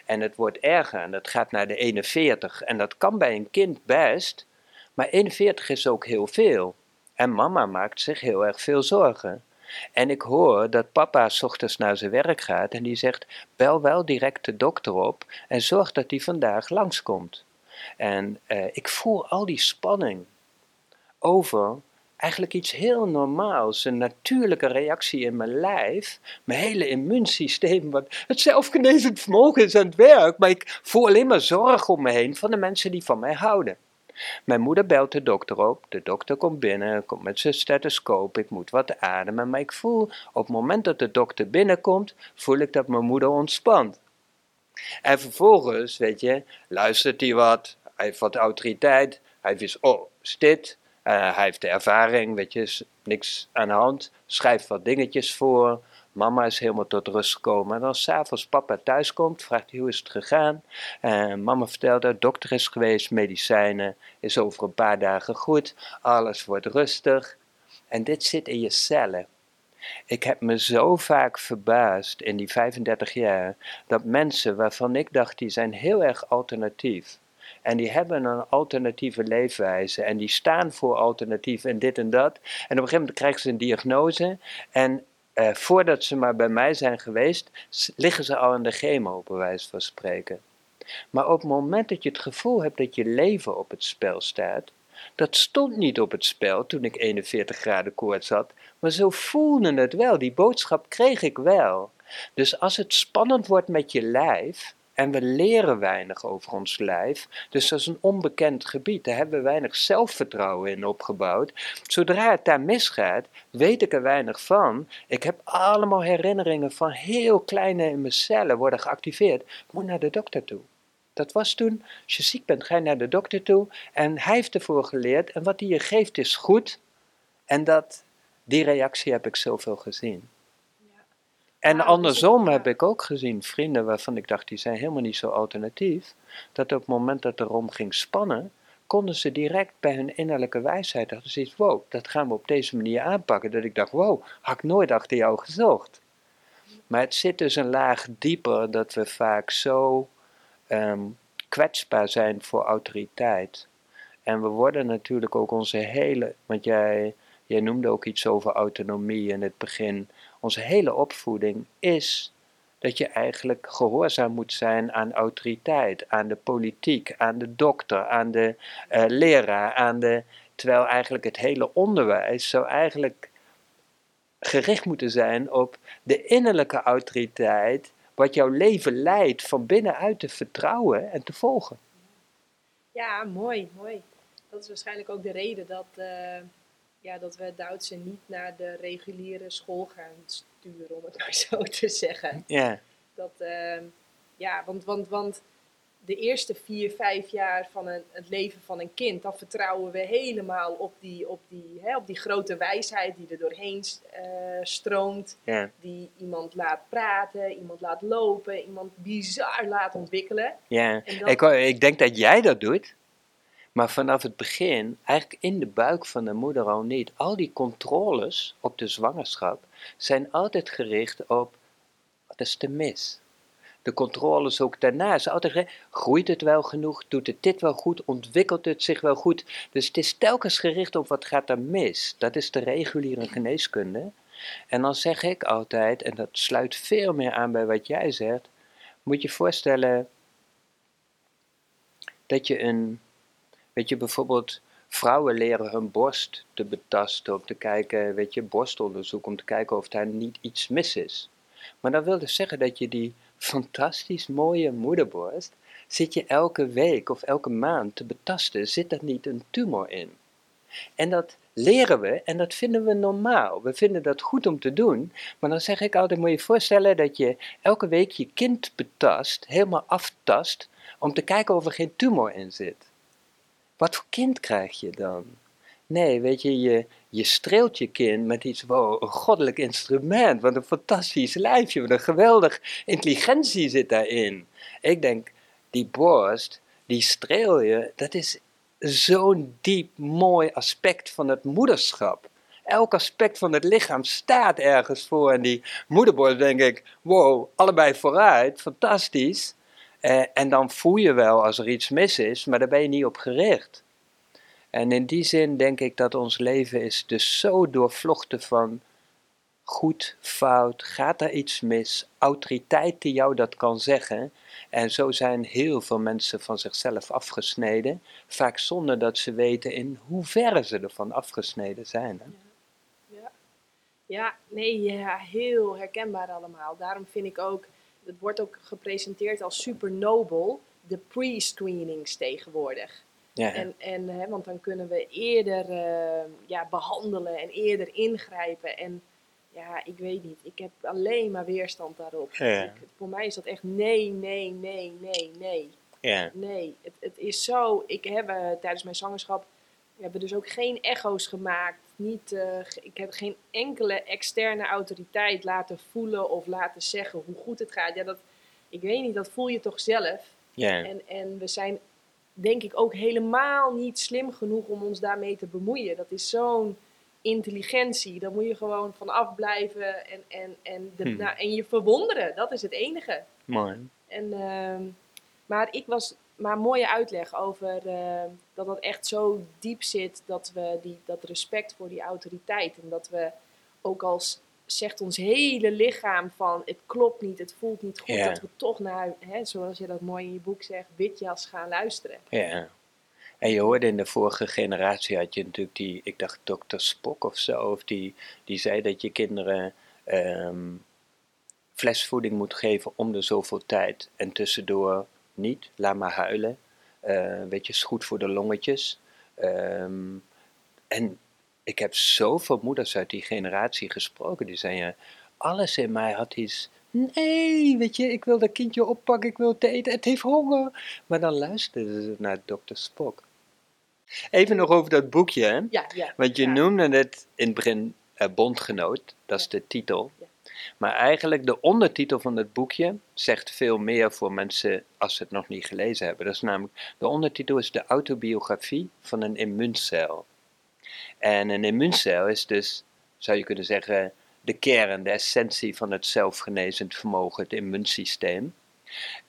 En het wordt erger en dat gaat naar de 41. En dat kan bij een kind best, maar 41 is ook heel veel. En mama maakt zich heel erg veel zorgen. En ik hoor dat papa ochtends naar zijn werk gaat en die zegt: bel wel direct de dokter op en zorg dat hij vandaag langskomt. En eh, ik voel al die spanning over eigenlijk iets heel normaals, een natuurlijke reactie in mijn lijf, mijn hele immuunsysteem, wat het zelfgenezend vermogen is aan het werk, maar ik voel alleen maar zorg om me heen van de mensen die van mij houden. Mijn moeder belt de dokter op, de dokter komt binnen, komt met zijn stethoscoop, ik moet wat ademen, maar ik voel op het moment dat de dokter binnenkomt, voel ik dat mijn moeder ontspant. En vervolgens, weet je, luistert hij wat, hij heeft wat autoriteit, hij wist, oh, is dit? Uh, hij heeft de ervaring, weet je, niks aan de hand, schrijft wat dingetjes voor, Mama is helemaal tot rust gekomen. En als s'avonds papa thuis komt, vraagt hij hoe is het gegaan. Mama vertelt dat dokter is geweest, medicijnen, is over een paar dagen goed. Alles wordt rustig. En dit zit in je cellen. Ik heb me zo vaak verbaasd in die 35 jaar dat mensen waarvan ik dacht die zijn heel erg alternatief. En die hebben een alternatieve leefwijze. En die staan voor alternatief en dit en dat. En op een gegeven moment krijgen ze een diagnose. En eh, voordat ze maar bij mij zijn geweest, liggen ze al in de chemo, bij wijze van spreken. Maar op het moment dat je het gevoel hebt dat je leven op het spel staat, dat stond niet op het spel toen ik 41 graden koorts had, maar zo voelde het wel. Die boodschap kreeg ik wel. Dus als het spannend wordt met je lijf, en we leren weinig over ons lijf. Dus dat is een onbekend gebied. Daar hebben we weinig zelfvertrouwen in opgebouwd. Zodra het daar misgaat, weet ik er weinig van. Ik heb allemaal herinneringen van heel kleine in mijn cellen worden geactiveerd. Ik moet naar de dokter toe. Dat was toen, als je ziek bent, ga je naar de dokter toe. En hij heeft ervoor geleerd. En wat hij je geeft is goed. En dat, die reactie heb ik zoveel gezien. En andersom heb ik ook gezien vrienden waarvan ik dacht, die zijn helemaal niet zo alternatief, dat op het moment dat het erom ging spannen, konden ze direct bij hun innerlijke wijsheid, ze iets, wow, dat gaan we op deze manier aanpakken. Dat ik dacht, wow, had ik nooit achter jou gezocht. Maar het zit dus een laag dieper dat we vaak zo ehm, kwetsbaar zijn voor autoriteit. En we worden natuurlijk ook onze hele, want jij, jij noemde ook iets over autonomie in het begin onze hele opvoeding is dat je eigenlijk gehoorzaam moet zijn aan autoriteit, aan de politiek, aan de dokter, aan de uh, leraar, aan de. Terwijl eigenlijk het hele onderwijs zou eigenlijk gericht moeten zijn op de innerlijke autoriteit, wat jouw leven leidt, van binnenuit te vertrouwen en te volgen.
Ja, mooi, mooi. Dat is waarschijnlijk ook de reden dat. Uh ja, dat we Duitse niet naar de reguliere school gaan sturen, om het maar zo te zeggen.
Ja.
Dat, uh, ja, want, want, want de eerste vier, vijf jaar van een, het leven van een kind, dan vertrouwen we helemaal op die, op die, hè, op die grote wijsheid die er doorheen uh, stroomt.
Ja.
Die iemand laat praten, iemand laat lopen, iemand bizar laat ontwikkelen.
Ja, ik, ik denk dat jij dat doet. Maar vanaf het begin, eigenlijk in de buik van de moeder al niet, al die controles op de zwangerschap zijn altijd gericht op wat is te mis. De controles ook daarna is altijd groeit het wel genoeg, doet het dit wel goed, ontwikkelt het zich wel goed. Dus het is telkens gericht op wat gaat er mis. Dat is de reguliere geneeskunde. En dan zeg ik altijd, en dat sluit veel meer aan bij wat jij zegt, moet je voorstellen dat je een Weet je, bijvoorbeeld vrouwen leren hun borst te betasten, om te kijken, weet je, borstonderzoek, om te kijken of daar niet iets mis is. Maar dat wil dus zeggen dat je die fantastisch mooie moederborst, zit je elke week of elke maand te betasten, zit er niet een tumor in. En dat leren we en dat vinden we normaal. We vinden dat goed om te doen. Maar dan zeg ik altijd, moet je je voorstellen dat je elke week je kind betast, helemaal aftast, om te kijken of er geen tumor in zit. Wat voor kind krijg je dan? Nee, weet je, je, je streelt je kind met iets, wow, een goddelijk instrument. Wat een fantastisch lijfje, wat een geweldig intelligentie zit daarin. Ik denk, die borst, die streel je, dat is zo'n diep mooi aspect van het moederschap. Elk aspect van het lichaam staat ergens voor. En die moederborst denk ik, wow, allebei vooruit, fantastisch. Eh, en dan voel je wel als er iets mis is, maar daar ben je niet op gericht. En in die zin denk ik dat ons leven is dus zo doorvlochten van goed, fout, gaat er iets mis, autoriteit die jou dat kan zeggen. En zo zijn heel veel mensen van zichzelf afgesneden, vaak zonder dat ze weten in hoeverre ze ervan afgesneden zijn. Hè?
Ja. ja, nee, ja, heel herkenbaar allemaal. Daarom vind ik ook, het wordt ook gepresenteerd als super nobel, de pre-screenings tegenwoordig. Ja, En, en, hè, want dan kunnen we eerder uh, ja, behandelen en eerder ingrijpen. En ja, ik weet niet. Ik heb alleen maar weerstand daarop. Ik, voor mij is dat echt nee, nee, nee, nee, nee. Ja. Nee, het, het is zo. Ik heb uh, tijdens mijn zwangerschap we hebben dus ook geen echo's gemaakt. Niet, uh, ik heb geen enkele externe autoriteit laten voelen of laten zeggen hoe goed het gaat. Ja, dat, ik weet niet, dat voel je toch zelf. En, en we zijn denk ik ook helemaal niet slim genoeg om ons daarmee te bemoeien. Dat is zo'n intelligentie. Daar moet je gewoon van afblijven en, en, en, de, hmm. nou, en je verwonderen. Dat is het enige.
Mooi.
En, uh, maar ik was maar mooie uitleg over uh, dat dat echt zo diep zit dat we die, dat respect voor die autoriteit en dat we ook als zegt ons hele lichaam van het klopt niet, het voelt niet goed, dat we toch naar, hè, zoals je dat mooi in je boek zegt, witjas gaan luisteren.
Ja. En je hoorde in de vorige generatie had je natuurlijk die, ik dacht dokter Spock of zo, of die, die zei dat je kinderen um, flesvoeding moet geven om de zoveel tijd en tussendoor niet, laat maar huilen. Weet je, is goed voor de longetjes. Um, en ik heb zoveel moeders uit die generatie gesproken, die zeiden, alles in mij had iets Nee, weet je, ik wil dat kindje oppakken, ik wil het eten, het heeft honger. Maar dan luisterden ze naar dokter Spock. Even nog over dat boekje, hè?
Ja, ja.
Want je noemde het in het begin uh, Bondgenoot, dat is de titel. Ja. Maar eigenlijk de ondertitel van het boekje zegt veel meer voor mensen als ze het nog niet gelezen hebben. Dat is namelijk, de ondertitel is de autobiografie van een immuuncel. En een immuuncel is dus, zou je kunnen zeggen, de kern, de essentie van het zelfgenezend vermogen, het immuunsysteem.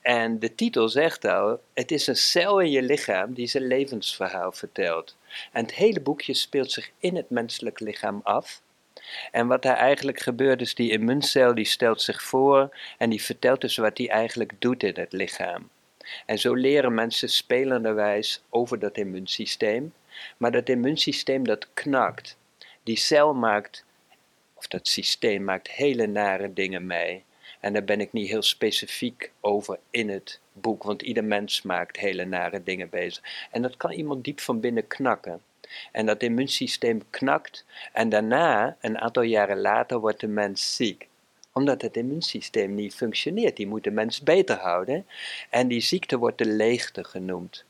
En de titel zegt al, het is een cel in je lichaam die zijn levensverhaal vertelt. En het hele boekje speelt zich in het menselijk lichaam af. En wat daar eigenlijk gebeurt is, die immuuncel die stelt zich voor en die vertelt dus wat hij eigenlijk doet in het lichaam. En zo leren mensen spelenderwijs over dat immuunsysteem. Maar dat immuunsysteem dat knakt. Die cel maakt of dat systeem maakt hele nare dingen mee. En daar ben ik niet heel specifiek over in het boek, want ieder mens maakt hele nare dingen bezig. En dat kan iemand diep van binnen knakken. En dat immuunsysteem knakt en daarna, een aantal jaren later, wordt de mens ziek omdat het immuunsysteem niet functioneert. Die moet de mens beter houden. En die ziekte wordt de leegte genoemd.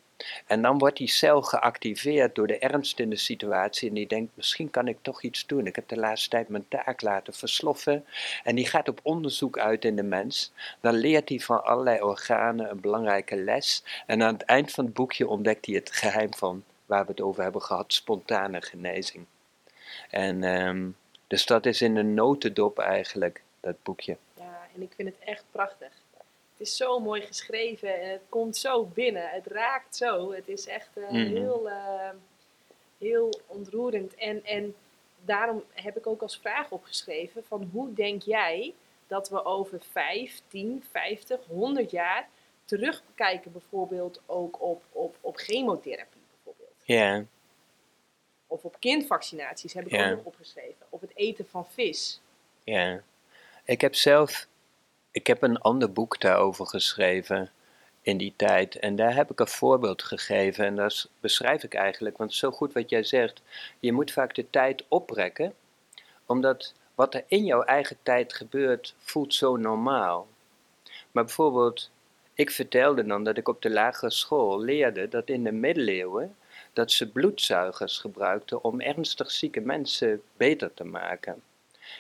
En dan wordt die cel geactiveerd door de ernst in de situatie en die denkt, misschien kan ik toch iets doen. Ik heb de laatste tijd mijn taak laten versloffen. En die gaat op onderzoek uit in de mens. Dan leert hij van allerlei organen een belangrijke les. En aan het eind van het boekje ontdekt hij het geheim van waar we het over hebben gehad, spontane genezing. En um, dus dat is in een notendop eigenlijk, dat boekje.
Ja, en ik vind het echt prachtig. Het is zo mooi geschreven en het komt zo binnen. Het raakt zo. Het is echt uh, heel, uh, heel ontroerend. En, en daarom heb ik ook als vraag opgeschreven van hoe denk jij dat we over 5, 10, 50, 100 jaar terugkijken bijvoorbeeld ook op, op, op chemotherapie.
Ja.
Of op kindvaccinaties heb ik ook nog opgeschreven. Of het eten van vis.
Ja. Ik heb zelf ik heb een ander boek daarover geschreven in die tijd. En daar heb ik een voorbeeld gegeven. En dat beschrijf ik eigenlijk. Want zo goed wat jij zegt. Je moet vaak de tijd oprekken. Omdat wat er in jouw eigen tijd gebeurt, voelt zo normaal. Maar bijvoorbeeld, ik vertelde dan dat ik op de lagere school leerde dat in de middeleeuwen dat ze bloedzuigers gebruikten om ernstig zieke mensen beter te maken.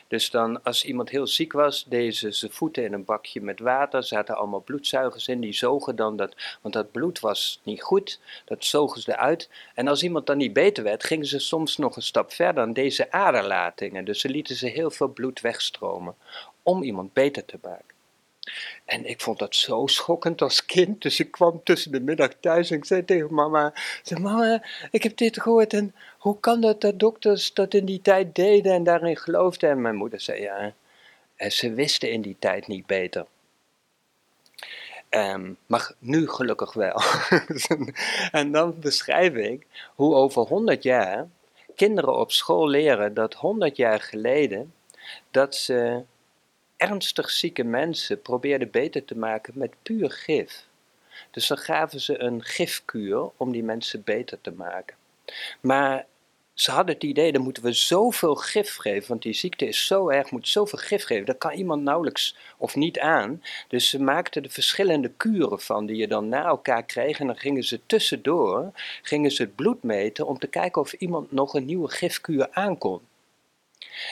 Dus dan, als iemand heel ziek was, deden ze voeten in een bakje met water, zaten allemaal bloedzuigers in, die zogen dan dat, want dat bloed was niet goed, dat zogen ze eruit. En als iemand dan niet beter werd, gingen ze soms nog een stap verder aan deze aderlatingen. Dus ze lieten ze heel veel bloed wegstromen, om iemand beter te maken. En ik vond dat zo schokkend als kind. Dus ik kwam tussen de middag thuis en ik zei tegen mama: zei, Mama, ik heb dit gehoord. En hoe kan dat dat dokters dat in die tijd deden en daarin geloofden? En mijn moeder zei: Ja, en ze wisten in die tijd niet beter. Um, maar nu gelukkig wel. en dan beschrijf ik hoe over 100 jaar kinderen op school leren dat 100 jaar geleden dat ze ernstig zieke mensen probeerden beter te maken met puur gif. Dus dan gaven ze een gifkuur om die mensen beter te maken. Maar ze hadden het idee, dan moeten we zoveel gif geven, want die ziekte is zo erg, moet zoveel gif geven. Dat kan iemand nauwelijks of niet aan. Dus ze maakten er verschillende kuren van, die je dan na elkaar kreeg. En dan gingen ze tussendoor, gingen ze het bloed meten om te kijken of iemand nog een nieuwe gifkuur aankon.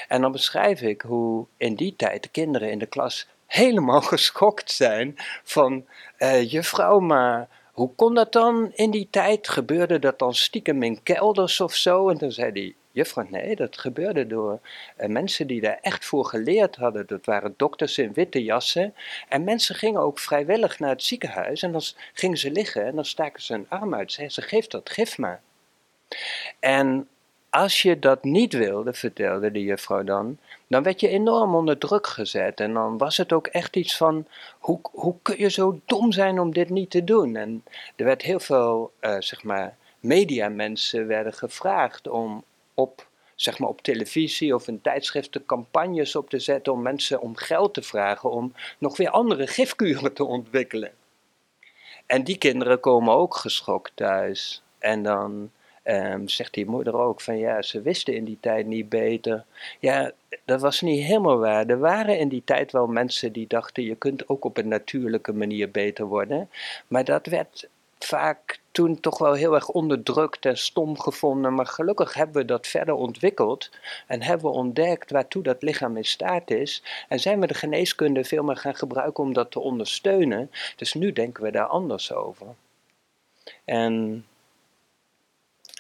En dan beschrijf ik hoe in die tijd de kinderen in de klas helemaal geschokt zijn van, uh, juffrouw, maar hoe kon dat dan in die tijd? Gebeurde dat dan stiekem in kelders of zo? En dan zei die juffrouw, nee, dat gebeurde door uh, mensen die daar echt voor geleerd hadden. Dat waren dokters in witte jassen. En mensen gingen ook vrijwillig naar het ziekenhuis en dan gingen ze liggen en dan staken ze een arm uit. Zeiden ze, geef dat gif maar. En als je dat niet wilde, vertelde de juffrouw dan, dan werd je enorm onder druk gezet. En dan was het ook echt iets van, hoe, hoe kun je zo dom zijn om dit niet te doen? En er werd heel veel, uh, zeg maar, mediamensen werden gevraagd om op, zeg maar, op televisie of in tijdschriften campagnes op te zetten om mensen om geld te vragen om nog weer andere gifkuren te ontwikkelen. En die kinderen komen ook geschokt thuis. En dan Um, zegt die moeder ook van ja, ze wisten in die tijd niet beter. Ja, dat was niet helemaal waar. Er waren in die tijd wel mensen die dachten je kunt ook op een natuurlijke manier beter worden. Maar dat werd vaak toen toch wel heel erg onderdrukt en stom gevonden. Maar gelukkig hebben we dat verder ontwikkeld en hebben we ontdekt waartoe dat lichaam in staat is. En zijn we de geneeskunde veel meer gaan gebruiken om dat te ondersteunen. Dus nu denken we daar anders over. En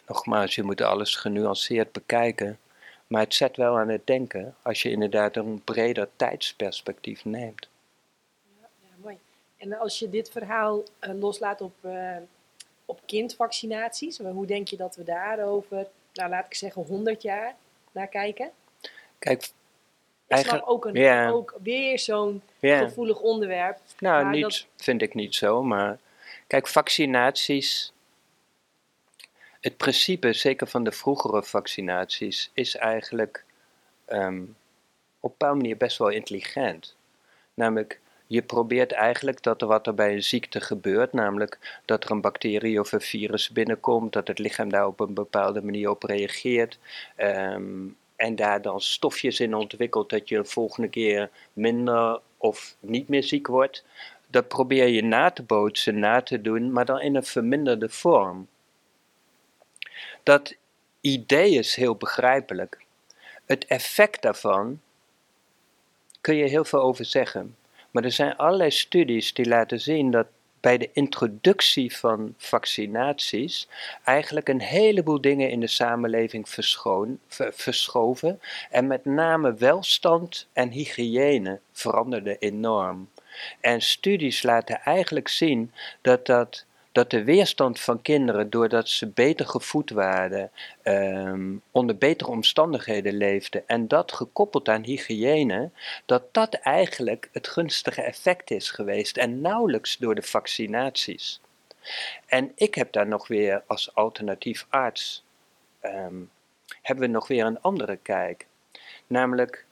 nogmaals, je moet alles genuanceerd bekijken. Maar het zet wel aan het denken als je inderdaad een breder tijdsperspectief neemt.
Ja, ja mooi. En als je dit verhaal uh, loslaat op, uh, op kindvaccinaties, hoe denk je dat we daarover, nou laat ik zeggen, 100 jaar naar kijken?
Kijk,
eigenlijk ook, een, ja. ook weer zo'n ja. gevoelig onderwerp.
Nou, niet, dat... vind ik niet zo, maar kijk, vaccinaties het principe, zeker van de vroegere vaccinaties, is eigenlijk um, op een bepaalde manier best wel intelligent. Namelijk, je probeert eigenlijk dat er wat er bij een ziekte gebeurt, namelijk dat er een bacterie of een virus binnenkomt, dat het lichaam daar op een bepaalde manier op reageert. Um, en daar dan stofjes in ontwikkelt dat je de volgende keer minder of niet meer ziek wordt. Dat probeer je na te bootsen, na te doen, maar dan in een verminderde vorm. Dat idee is heel begrijpelijk. Het effect daarvan kun je heel veel over zeggen. Maar er zijn allerlei studies die laten zien dat bij de introductie van vaccinaties eigenlijk een heleboel dingen in de samenleving verschoven. En met name welstand en hygiëne veranderden enorm. En studies laten eigenlijk zien dat dat dat de weerstand van kinderen, doordat ze beter gevoed waren, um, onder betere omstandigheden leefden, en dat gekoppeld aan hygiëne, dat dat eigenlijk het gunstige effect is geweest en nauwelijks door de vaccinaties. En ik heb daar nog weer als alternatief arts, um, hebben we nog weer een andere kijk. Namelijk,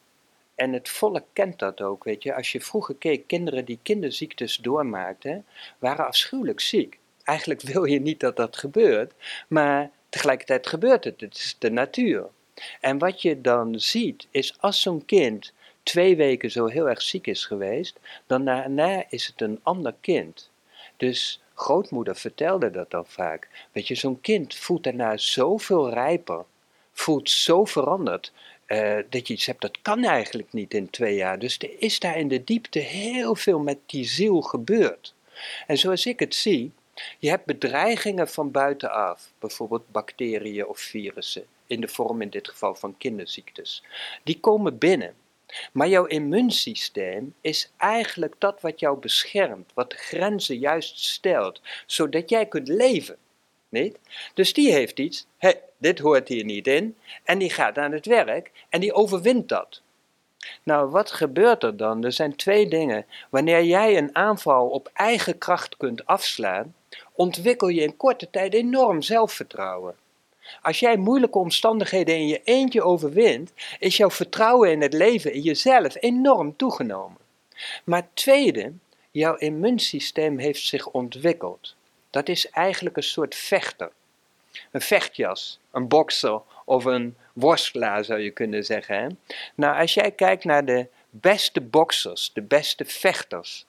en het volk kent dat ook, weet je. Als je vroeger keek, kinderen die kinderziektes doormaakten, waren afschuwelijk ziek eigenlijk wil je niet dat dat gebeurt, maar tegelijkertijd gebeurt het. Het is de natuur. En wat je dan ziet, is als zo'n kind twee weken zo heel erg ziek is geweest, dan daarna is het een ander kind. Dus grootmoeder vertelde dat dan vaak. Weet je, zo'n kind voelt daarna zoveel rijper, voelt zo veranderd. eh, dat je iets hebt, dat kan eigenlijk niet in twee jaar. Dus er is daar in de diepte heel veel met die ziel gebeurd. En zoals ik het zie, je hebt bedreigingen van buitenaf, bijvoorbeeld bacteriën of virussen, in de vorm in dit geval van kinderziektes. Die komen binnen. Maar jouw immuunsysteem is eigenlijk dat wat jou beschermt, wat de grenzen juist stelt, zodat jij kunt leven. Niet? Dus die heeft iets, hé, dit hoort hier niet in, en die gaat aan het werk en die overwint dat. Nou, wat gebeurt er dan? Er zijn twee dingen. Wanneer jij een aanval op eigen kracht kunt afslaan, ontwikkel je in korte tijd enorm zelfvertrouwen. Als jij moeilijke omstandigheden in je eentje overwint, is jouw vertrouwen in het leven, in jezelf, enorm toegenomen. Maar tweede, jouw immuunsysteem heeft zich ontwikkeld. Dat is eigenlijk een soort vechter. Een vechtjas, een bokser of een worstelaar zou je kunnen zeggen. Hè? Nou, als jij kijkt naar de beste boksers, de beste vechters,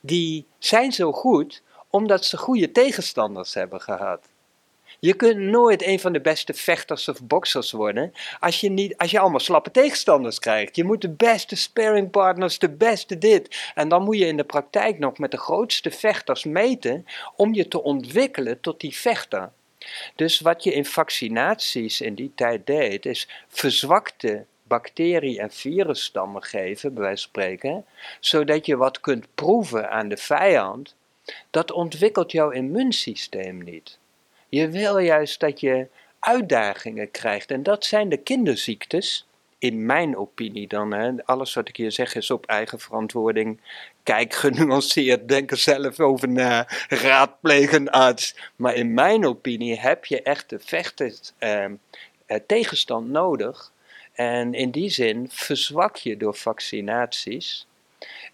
die zijn zo goed omdat ze goede tegenstanders hebben gehad. Je kunt nooit een van de beste vechters of boxers worden als je, niet, als je allemaal slappe tegenstanders krijgt. Je moet de beste sparringpartners, de beste dit. En dan moet je in de praktijk nog met de grootste vechters meten om je te ontwikkelen tot die vechter. Dus wat je in vaccinaties in die tijd deed, is verzwakte bacterie- en virusstammen geven, bij wijze van spreken, zodat je wat kunt proeven aan de vijand. Dat ontwikkelt jouw immuunsysteem niet. Je wil juist dat je uitdagingen krijgt. En dat zijn de kinderziektes, in mijn opinie dan. Hè. Alles wat ik hier zeg is op eigen verantwoording. Kijk genuanceerd, denk er zelf over na, raadpleeg een arts. Maar in mijn opinie heb je echt de vechters, eh, tegenstand nodig. En in die zin verzwak je door vaccinaties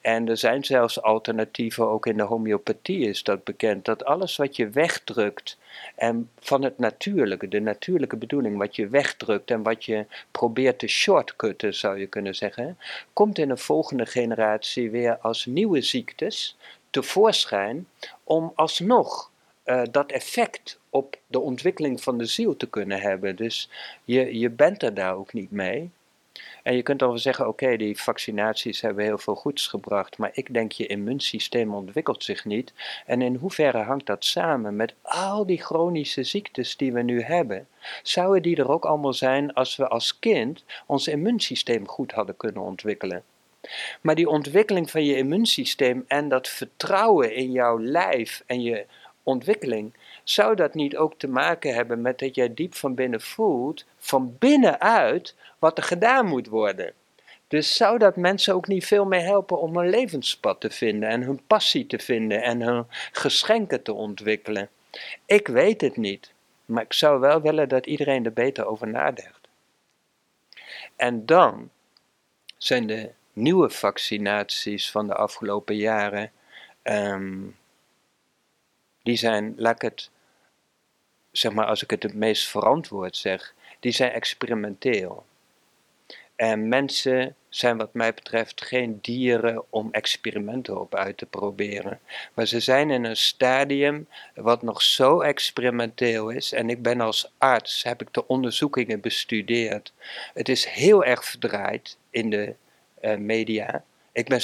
en er zijn zelfs alternatieven, ook in de homeopathie is dat bekend, dat alles wat je wegdrukt en van het natuurlijke, de natuurlijke bedoeling, wat je wegdrukt en wat je probeert te shortcutten, zou je kunnen zeggen, komt in een volgende generatie weer als nieuwe ziektes tevoorschijn om alsnog uh, dat effect op de ontwikkeling van de ziel te kunnen hebben. Dus je, je bent er daar ook niet mee. En je kunt dan wel zeggen, oké, die vaccinaties hebben heel veel goeds gebracht, maar ik denk je immuunsysteem ontwikkelt zich niet. En in hoeverre hangt dat samen met al die chronische ziektes die we nu hebben? Zouden die er ook allemaal zijn als we als kind ons immuunsysteem goed hadden kunnen ontwikkelen? Maar die ontwikkeling van je immuunsysteem en dat vertrouwen in jouw lijf en je ontwikkeling, zou dat niet ook te maken hebben met dat jij diep van binnen voelt, van binnenuit, wat er gedaan moet worden? Dus zou dat mensen ook niet veel meer helpen om een levenspad te vinden en hun passie te vinden en hun geschenken te ontwikkelen? Ik weet het niet, maar ik zou wel willen dat iedereen er beter over nadenkt. En dan zijn de nieuwe vaccinaties van de afgelopen jaren, ehm, die zijn, laat ik het zeg maar, als ik het het meest verantwoord zeg, die zijn experimenteel. En mensen zijn wat mij betreft geen dieren om experimenten op uit te proberen. Maar ze zijn in een stadium wat nog zo experimenteel is. En ik ben als arts, heb ik de onderzoekingen bestudeerd. Het is heel erg verdraaid in de uh, media. Ik ben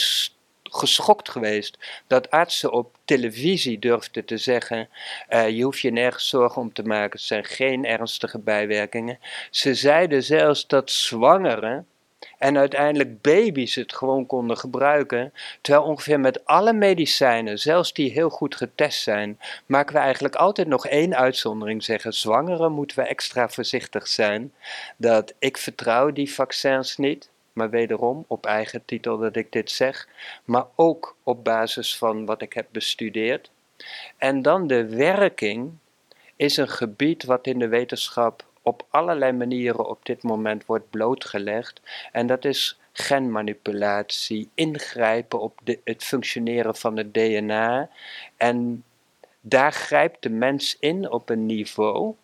geschokt geweest dat artsen op televisie durfden te zeggen: uh, je hoeft je nergens zorgen om te maken, er zijn geen ernstige bijwerkingen. Ze zeiden zelfs dat zwangeren en uiteindelijk baby's het gewoon konden gebruiken. Terwijl ongeveer met alle medicijnen, zelfs die heel goed getest zijn, maken we eigenlijk altijd nog één uitzondering zeggen. Zwangeren moeten we extra voorzichtig zijn. Dat ik vertrouw die vaccins niet maar wederom op eigen titel dat ik dit zeg, maar ook op basis van wat ik heb bestudeerd. En dan de werking is een gebied wat in de wetenschap op allerlei manieren op dit moment wordt blootgelegd. En dat is genmanipulatie, ingrijpen op de, het functioneren van het DNA. En daar grijpt de mens in op een niveau.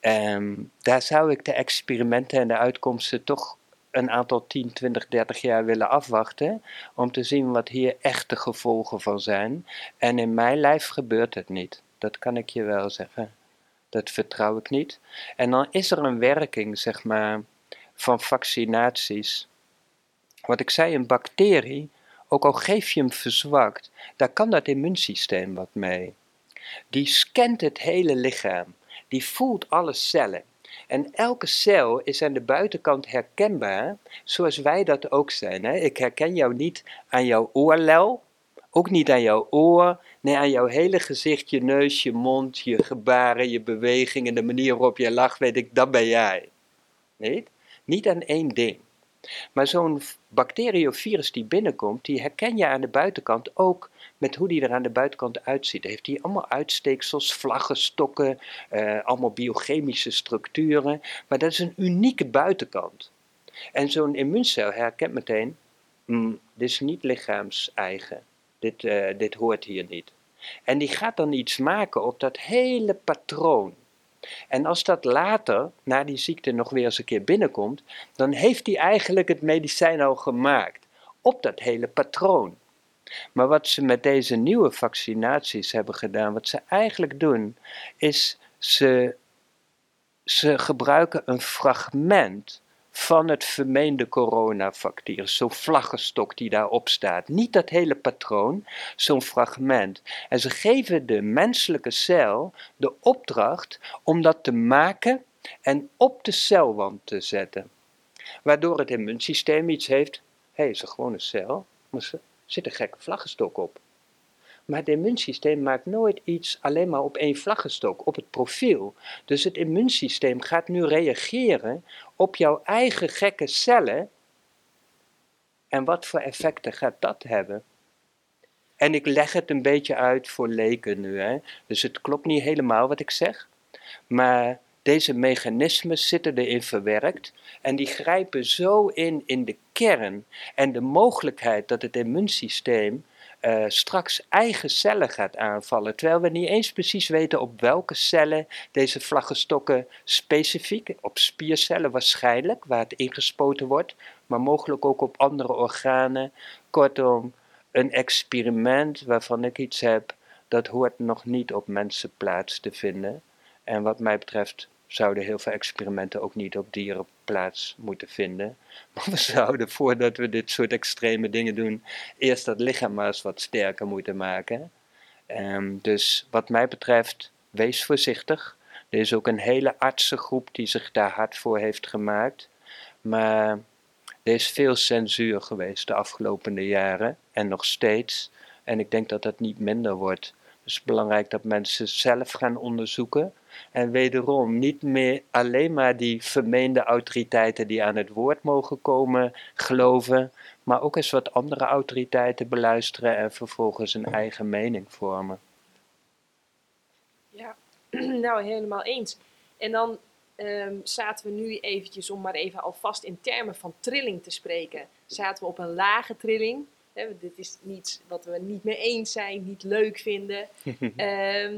Um, daar zou ik de experimenten en de uitkomsten toch een aantal 10, 20, 30 jaar willen afwachten om te zien wat hier echte gevolgen van zijn. En in mijn lijf gebeurt het niet. Dat kan ik je wel zeggen. Dat vertrouw ik niet. En dan is er een werking, zeg maar, van vaccinaties. Wat ik zei, een bacterie, ook al geef je hem verzwakt, daar kan dat immuunsysteem wat mee. Die scant het hele lichaam, die voelt alle cellen. En elke cel is aan de buitenkant herkenbaar, zoals wij dat ook zijn. Hè? Ik herken jou niet aan jouw oorlel, ook niet aan jouw oor, nee aan jouw hele gezicht, je neus, je mond, je gebaren, je bewegingen, de manier waarop je lacht, weet ik, dat ben jij. Nee? Niet aan één ding. Maar zo'n bacterie of virus die binnenkomt, die herken je aan de buitenkant ook met hoe die er aan de buitenkant uitziet. Heeft hij allemaal uitsteeksels, vlaggen, stokken, uh, allemaal biochemische structuren. Maar dat is een unieke buitenkant. En zo'n immuuncel herkent meteen, mm, dit is niet lichaams-eigen. Dit, uh, dit hoort hier niet. En die gaat dan iets maken op dat hele patroon. En als dat later, na die ziekte, nog weer eens een keer binnenkomt, dan heeft hij eigenlijk het medicijn al gemaakt op dat hele patroon. Maar wat ze met deze nieuwe vaccinaties hebben gedaan, wat ze eigenlijk doen, is ze, ze gebruiken een fragment van het vermeende coronavirus. Zo'n vlaggenstok die daarop staat. Niet dat hele patroon, zo'n fragment. En ze geven de menselijke cel de opdracht om dat te maken en op de celwand te zetten. Waardoor het immuunsysteem iets heeft. Hé, hey, is een gewone cel, maar er zit een gekke vlaggenstok op. Maar het immuunsysteem maakt nooit iets alleen maar op één vlaggenstok, op het profiel. Dus het immuunsysteem gaat nu reageren op jouw eigen gekke cellen. En wat voor effecten gaat dat hebben? En ik leg het een beetje uit voor leken nu. Hè? Dus het klopt niet helemaal wat ik zeg. Maar deze mechanismen zitten erin verwerkt en die grijpen zo in in de kern en de mogelijkheid dat het immuunsysteem uh, straks eigen cellen gaat aanvallen. Terwijl we niet eens precies weten op welke cellen deze vlaggenstokken specifiek, op spiercellen waarschijnlijk, waar het ingespoten wordt, maar mogelijk ook op andere organen. Kortom, een experiment waarvan ik iets heb, dat hoort nog niet op mensen plaats te vinden. En wat mij betreft zouden heel veel experimenten ook niet op dieren plaats moeten vinden. Maar we zouden voordat we dit soort extreme dingen doen, eerst dat lichaam eens wat sterker moeten maken. Um, dus wat mij betreft, wees voorzichtig. Er is ook een hele artsengroep die zich daar hard voor heeft gemaakt. Maar er is veel censuur geweest de afgelopen jaren en nog steeds. En ik denk dat dat niet minder wordt. Het is belangrijk dat mensen zelf gaan onderzoeken. En wederom niet meer alleen maar die vermeende autoriteiten die aan het woord mogen komen geloven, maar ook eens wat andere autoriteiten beluisteren en vervolgens een eigen mening vormen.
Ja, nou helemaal eens. En dan um, zaten we nu eventjes, om maar even alvast in termen van trilling te spreken, zaten we op een lage trilling dit is niets wat we niet mee eens zijn, niet leuk vinden. Ehm,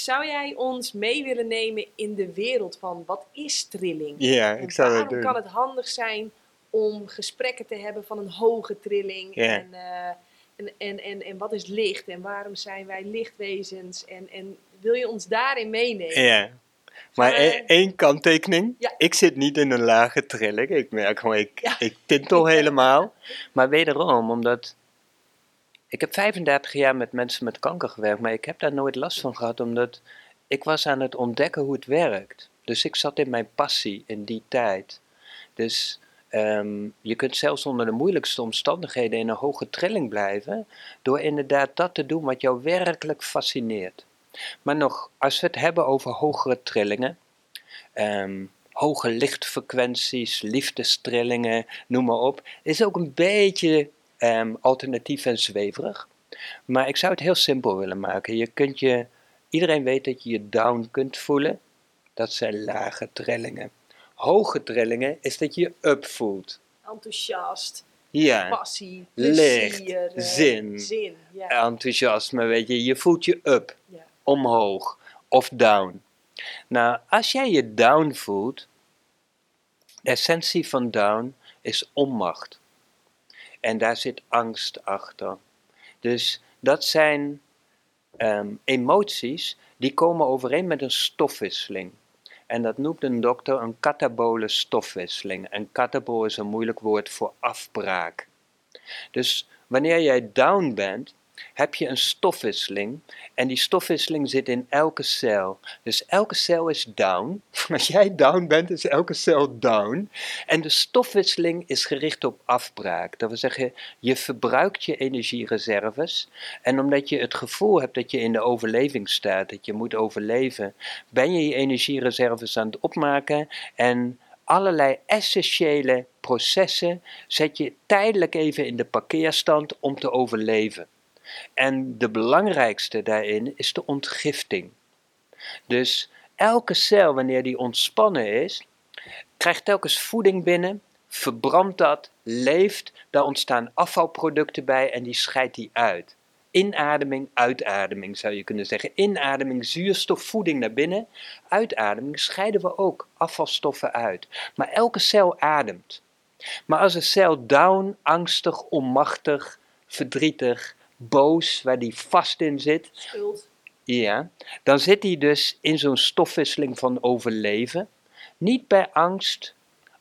zou jij ons mee willen nemen in de wereld van wat is trilling?
Ja, ik zou
het
doen.
kan het handig zijn om gesprekken te hebben van een hoge trilling? En, uh, en, en, en, en, wat is licht? En waarom zijn wij lichtwezens? En, en wil je ons daarin meenemen?
Ja. Maar e- één kanttekening. Ik zit niet in een lage trilling. Ik merk gewoon, ik, ik tintel helemaal. Maar wederom, omdat... Ik heb 35 jaar met mensen met kanker gewerkt, maar ik heb daar nooit last van gehad, omdat ik was aan het ontdekken hoe het werkt. Dus ik zat in mijn passie in die tijd. Dus ehm, je kunt zelfs onder de moeilijkste omstandigheden in een hoge trilling blijven, door inderdaad dat te doen wat jou werkelijk fascineert. Maar nog, als we het hebben over hogere trillingen, ehm, hoge lichtfrequenties, liefdestrillingen, noem maar op, is ook een beetje um, alternatief en zweverig. Maar ik zou het heel simpel willen maken. Je kunt je, iedereen weet dat je je down kunt voelen. Dat zijn lage trillingen. Hoge trillingen is dat je je up voelt.
Enthousiast.
Ja.
Passie,
licht,
plezier, eh,
zin,
zin ja.
enthousiasme, weet je. Je voelt je up. Ja omhoog of down. Nou, als jij je down voelt, de essentie van down is onmacht. En daar zit angst achter. Dus dat zijn um, emoties die komen overeen met een stofwisseling. En dat noemt een dokter een katabole stofwisseling. En katabol is een moeilijk woord voor afbraak. Dus wanneer jij down bent, heb je een stofwisseling. En die stofwisseling zit in elke cel. Dus elke cel is down. Als jij down bent, is elke cel down. En de stofwisseling is gericht op afbraak. Dat wil zeggen, je verbruikt je energiereserves. En omdat je het gevoel hebt dat je in de overleving staat, dat je moet overleven, ben je je energiereserves aan het opmaken. En allerlei essentiële processen zet je tijdelijk even in de parkeerstand om te overleven. En de belangrijkste daarin is de ontgifting. Dus elke cel, wanneer die ontspannen is, krijgt telkens voeding binnen, verbrandt dat, leeft, daar ontstaan afvalproducten bij en die scheidt die uit. Inademing, uitademing zou je kunnen zeggen. Inademing, zuurstof, voeding naar binnen. Uitademing scheiden we ook afvalstoffen uit. Maar elke cel ademt. Maar als een cel down, angstig, onmachtig, verdrietig, boos, waar die vast in zit.
Schuld.
Ja, dan zit hij dus in zo'n stofwisseling van overleven. Niet bij angst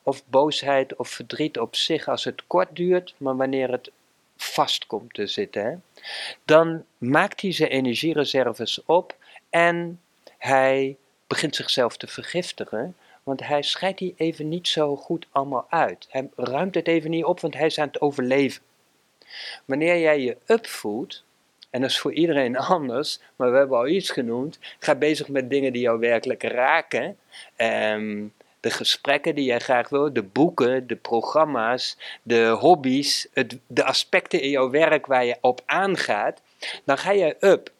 of boosheid of verdriet op zich als het kort duurt, maar wanneer het vast komt te zitten. Hè? Dan maakt hij zijn energiereserves op en hij begint zichzelf te vergiftigen. Want hij scheidt die even niet zo goed allemaal uit. Hij ruimt het even niet op, want hij is aan het overleven. Wanneer jij je up voelt, en dat is voor iedereen anders, maar we hebben al iets genoemd, ga bezig met dingen die jou werkelijk raken. Um, de gesprekken die jij graag wil, de boeken, de programma's, de hobby's, het, de aspecten in jouw werk waar je op aangaat, dan ga je up.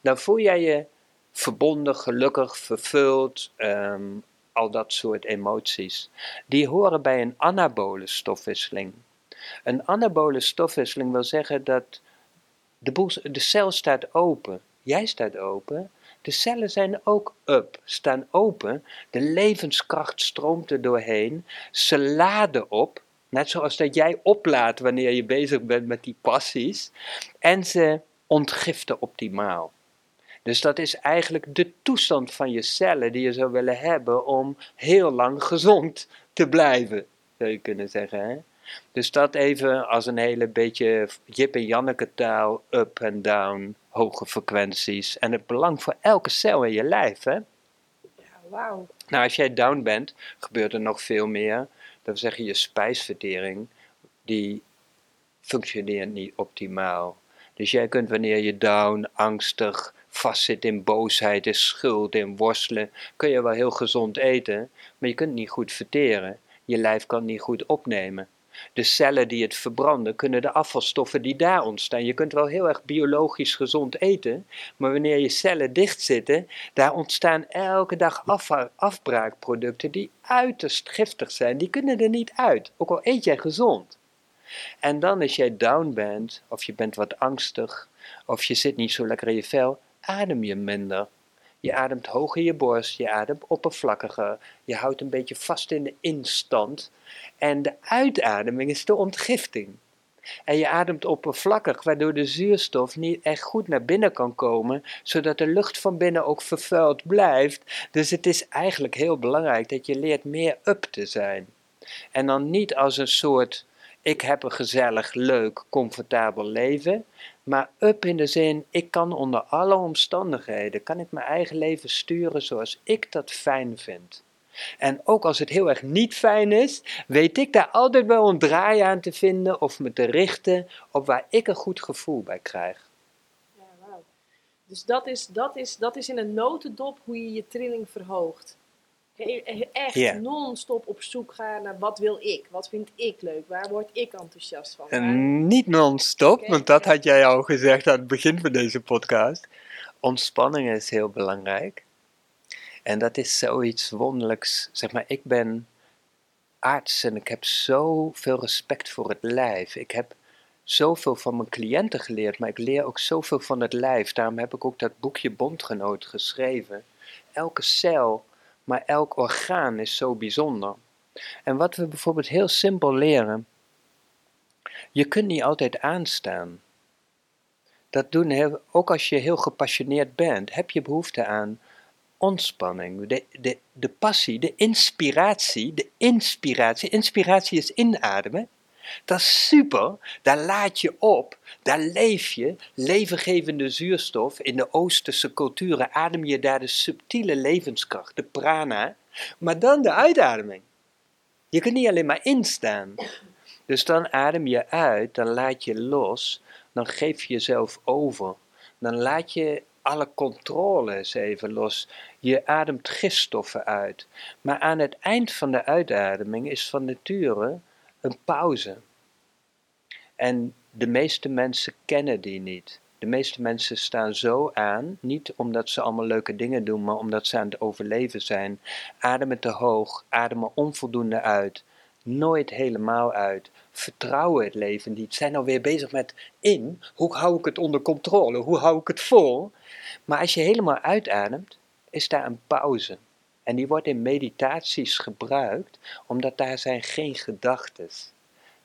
Dan voel jij je verbonden, gelukkig, vervuld, um, al dat soort emoties. Die horen bij een anabole stofwisseling. Een anabole stofwisseling wil zeggen dat de, de cel staat open. Jij staat open. De cellen zijn ook up, staan open. De levenskracht stroomt er doorheen. Ze laden op, net zoals dat jij oplaadt wanneer je bezig bent met die passies. En ze ontgiften optimaal. Dus dat is eigenlijk de toestand van je cellen die je zou willen hebben om heel lang gezond te blijven, zou je kunnen zeggen. Hè? Dus dat even als een hele beetje Jip en Janneke taal, up en down, hoge frequenties. En het belang voor elke cel in je lijf, hè?
Ja, wauw.
Nou, als jij down bent, gebeurt er nog veel meer. Dat wil zeggen, je spijsvertering, die functioneert niet optimaal. Dus jij kunt wanneer je down, angstig, vastzit in boosheid, in schuld, in worstelen, kun je wel heel gezond eten, maar je kunt niet goed verteren. Je lijf kan niet goed opnemen. De cellen die het verbranden kunnen de afvalstoffen die daar ontstaan. Je kunt wel heel erg biologisch gezond eten, maar wanneer je cellen dicht zitten, daar ontstaan elke dag afbraakproducten die uiterst giftig zijn. Die kunnen er niet uit, ook al eet jij gezond. En dan als jij down bent, of je bent wat angstig, of je zit niet zo lekker in je vel, adem je minder. Je ademt hoog in je borst, je ademt oppervlakkiger, je houdt een beetje vast in de instand. En de uitademing is de ontgifting. En je ademt oppervlakkig, waardoor de zuurstof niet echt goed naar binnen kan komen, zodat de lucht van binnen ook vervuild blijft. Dus het is eigenlijk heel belangrijk dat je leert meer up te zijn. En dan niet als een soort ik heb een gezellig, leuk, comfortabel leven. Maar up in de zin, ik kan onder alle omstandigheden, kan ik mijn eigen leven sturen zoals ik dat fijn vind. En ook als het heel erg niet fijn is, weet ik daar altijd wel een draai aan te vinden of me te richten op waar ik een goed gevoel bij krijg.
Ja, wow. Dus dat is, dat, is, dat is in een notendop hoe je je trilling verhoogt. Echt yeah. non-stop op zoek gaan naar wat wil ik, wat vind ik leuk, waar word ik enthousiast van.
En niet non-stop, want dat had jij al gezegd aan het begin van deze podcast. Ontspanning is heel belangrijk. En dat is zoiets wonderlijks. Zeg maar, ik ben arts en ik heb zoveel respect voor het lijf. Ik heb zoveel van mijn cliënten geleerd, maar ik leer ook zoveel van het lijf. Daarom heb ik ook dat boekje Bondgenoot geschreven. Elke cel maar elk orgaan is zo bijzonder. En wat we bijvoorbeeld heel simpel leren, je kunt niet altijd aanstaan. Dat doen ook als je heel gepassioneerd bent, heb je behoefte aan ontspanning, de, de, de passie, de inspiratie, de inspiratie. Inspiratie is inademen. Dat is super, daar laat je op, daar leef je, levengevende zuurstof. In de Oosterse culturen adem je daar de subtiele levenskracht, de prana, maar dan de uitademing. Je kunt niet alleen maar instaan. Dus dan adem je uit, dan laat je los, dan geef je jezelf over. Dan laat je alle controles even los. Je ademt gifstoffen uit. Maar aan het eind van de uitademing is van nature een pauze. En de meeste mensen kennen die niet. De meeste mensen staan zo aan, niet omdat ze allemaal leuke dingen doen, maar omdat ze aan het overleven zijn. Ademen te hoog, ademen onvoldoende uit, nooit helemaal uit. Vertrouwen het leven niet. Zijn alweer bezig met in, hoe hou ik het onder controle, hoe hou ik het vol. Maar als je helemaal uitademt, is daar een pauze. En die wordt in meditaties gebruikt, omdat daar zijn geen gedachten.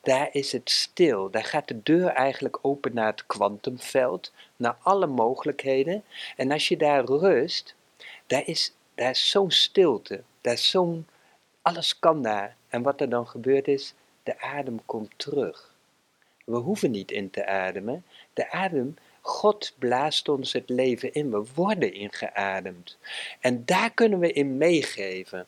Daar is het stil. Daar gaat de deur eigenlijk open naar het kwantumveld, naar alle mogelijkheden. En als je daar rust, daar is, daar zo'n stilte. Daar is zo'n, alles kan daar. En wat er dan gebeurt is, de adem komt terug. We hoeven niet in te ademen. De adem God blaast ons het leven in. We worden ingeademd. En daar kunnen we in meegeven.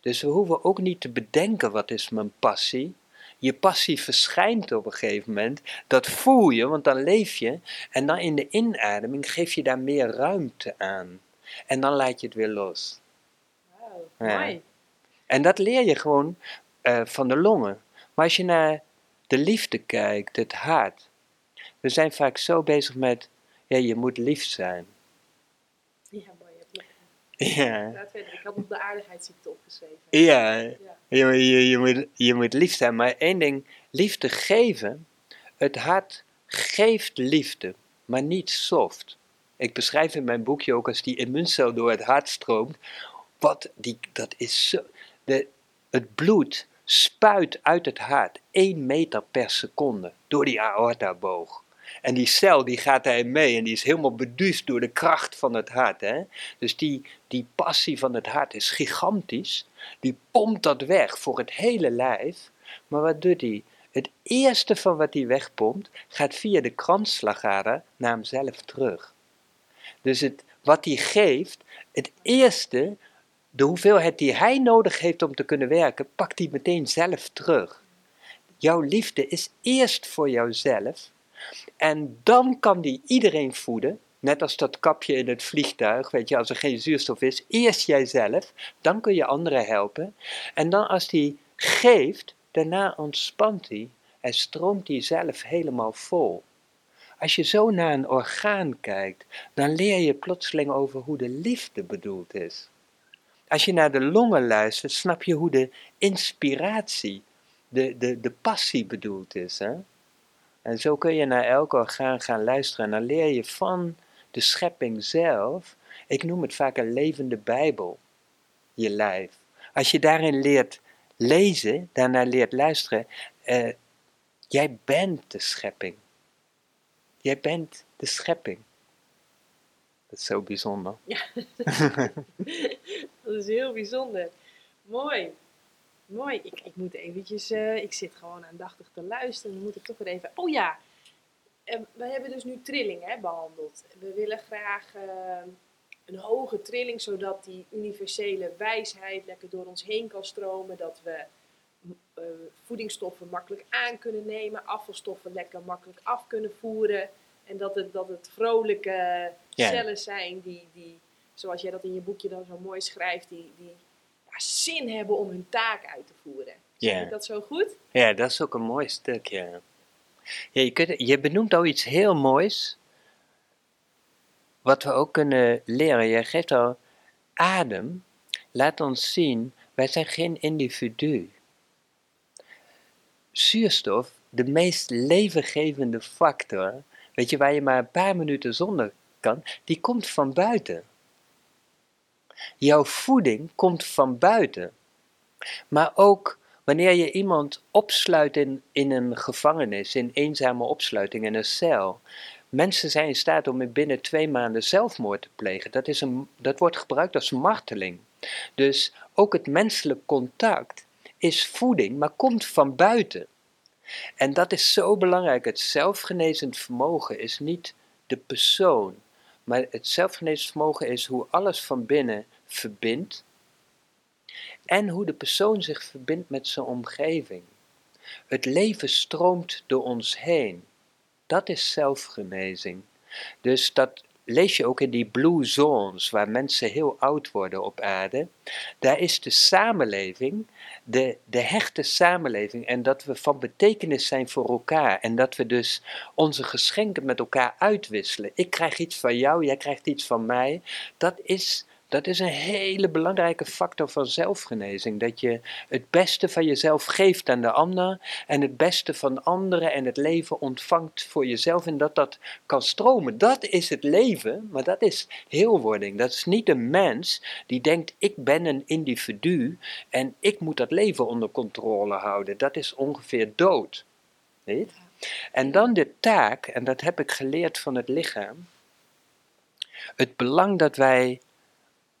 Dus we hoeven ook niet te bedenken wat is mijn passie. Je passie verschijnt op een gegeven moment. Dat voel je, want dan leef je. En dan in de inademing geef je daar meer ruimte aan. En dan laat je het weer los.
Wow,
Ja.
mooi.
En dat leer je gewoon eh, van de longen. Maar als je naar de liefde kijkt, het hart. We zijn vaak zo bezig met, ja, je moet lief zijn.
Ja, mooi.
Ja.
Ik had nog de aardigheidsziekte opgeschreven.
ja.
Ja.
Je, je, je, moet, je moet lief zijn. Maar één ding, liefde geven. Het hart geeft liefde, maar niet soft. Ik beschrijf in mijn boekje ook als die immuuncel door het hart stroomt. Wat die, dat is zo. De, het bloed spuit uit het hart 1 meter per seconde door die aortaboog. En die cel die gaat daarin mee en die is helemaal beduusd door de kracht van het hart. Hè? Dus die, die passie van het hart is gigantisch. Die pompt dat weg voor het hele lijf. Maar wat doet hij? Het eerste van wat hij wegpompt gaat via de kransslagader naar hemzelf terug. Dus het, wat hij geeft, het eerste, de hoeveelheid die hij nodig heeft om te kunnen werken, pakt hij meteen zelf terug. Jouw liefde is eerst voor jouzelf. En dan kan die iedereen voeden. Net als dat kapje in het vliegtuig, weet je, als er geen zuurstof is, eerst jijzelf, dan kun je anderen helpen. En dan als die geeft, daarna ontspant hij en stroomt hij zelf helemaal vol. Als je zo naar een orgaan kijkt, dan leer je plotseling over hoe de liefde bedoeld is. Als je naar de longen luistert, snap je hoe de inspiratie, de, de, de passie bedoeld is. Hè? En zo kun je naar elk orgaan gaan luisteren en dan leer je van de schepping zelf. Ik noem het vaak een levende Bijbel, je lijf. Als je daarin leert lezen, daarnaar leert luisteren, eh, jij bent de schepping. Jij bent de schepping. Dat is zo bijzonder.
Dat is heel bijzonder. Mooi. Mooi. Ik, ik moet eventjes, eh, ik zit gewoon aandachtig te luisteren. Dan moet ik toch weer even, oh ja. Eh, we hebben dus nu trilling hè, behandeld. We willen graag eh, een hoge trilling, zodat die universele wijsheid lekker door ons heen kan stromen. Dat we eh, voedingsstoffen makkelijk aan kunnen nemen, afvalstoffen lekker makkelijk af kunnen voeren. En dat het, dat het vrolijke cellen zijn die, die, zoals jij dat in je boekje dan zo mooi schrijft, die, die zin hebben om hun taak uit te voeren.
Ja.
ik dat zo goed?
Ja, dat is ook een mooi stuk, ja. ja je, kunt, je benoemt al iets heel moois, wat we ook kunnen leren. Je geeft al adem, laat ons zien, wij zijn geen individu. Zuurstof, de meest levengevende factor, weet je, waar je maar een paar minuten zonder kan, die komt van buiten. Jouw voeding komt van buiten. Maar ook wanneer je iemand opsluit in, in een gevangenis, in eenzame opsluiting, in een cel, Mensen zijn in staat om binnen twee maanden zelfmoord te plegen. Dat, is een, dat wordt gebruikt als marteling. Dus ook het menselijk contact is voeding, maar komt van buiten. En dat is zo belangrijk. Het zelfgenezend vermogen is niet de persoon, maar het zelfgenezend vermogen is hoe alles van binnen verbindt en hoe de persoon zich verbindt met zijn omgeving. Het leven stroomt door ons heen. Dat is zelfgenezing. Dus dat lees je ook in die blue zones, waar mensen heel oud worden op aarde. Daar is de samenleving, de, de hechte samenleving, en dat we van betekenis zijn voor elkaar. En dat we dus onze geschenken met elkaar uitwisselen. Ik krijg iets van jou, jij krijgt iets van mij. Dat is dat is een hele belangrijke factor van zelfgenezing. Dat je het beste van jezelf geeft aan de ander en het beste van anderen en het leven ontvangt voor jezelf en dat dat kan stromen. Dat is het leven, maar dat is heelwording. Dat is niet een mens die denkt ik ben een individu en ik moet dat leven onder controle houden. Dat is ongeveer dood. Weet? En dan de taak, en dat heb ik geleerd van het lichaam. Het belang dat wij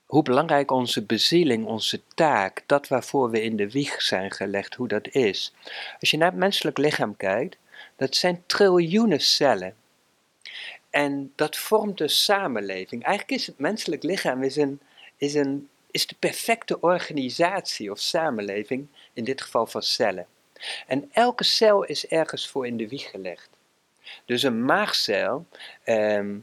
hoe belangrijk onze bezieling, onze taak, dat waarvoor we in de wieg zijn gelegd, hoe dat is. Als je naar het menselijk lichaam kijkt, dat zijn triljoenen cellen. En dat vormt een samenleving. Eigenlijk is het menselijk lichaam is een, is een, is de perfecte organisatie of samenleving, in dit geval van cellen. En elke cel is ergens voor in de wieg gelegd. Dus een maagcel, ehm,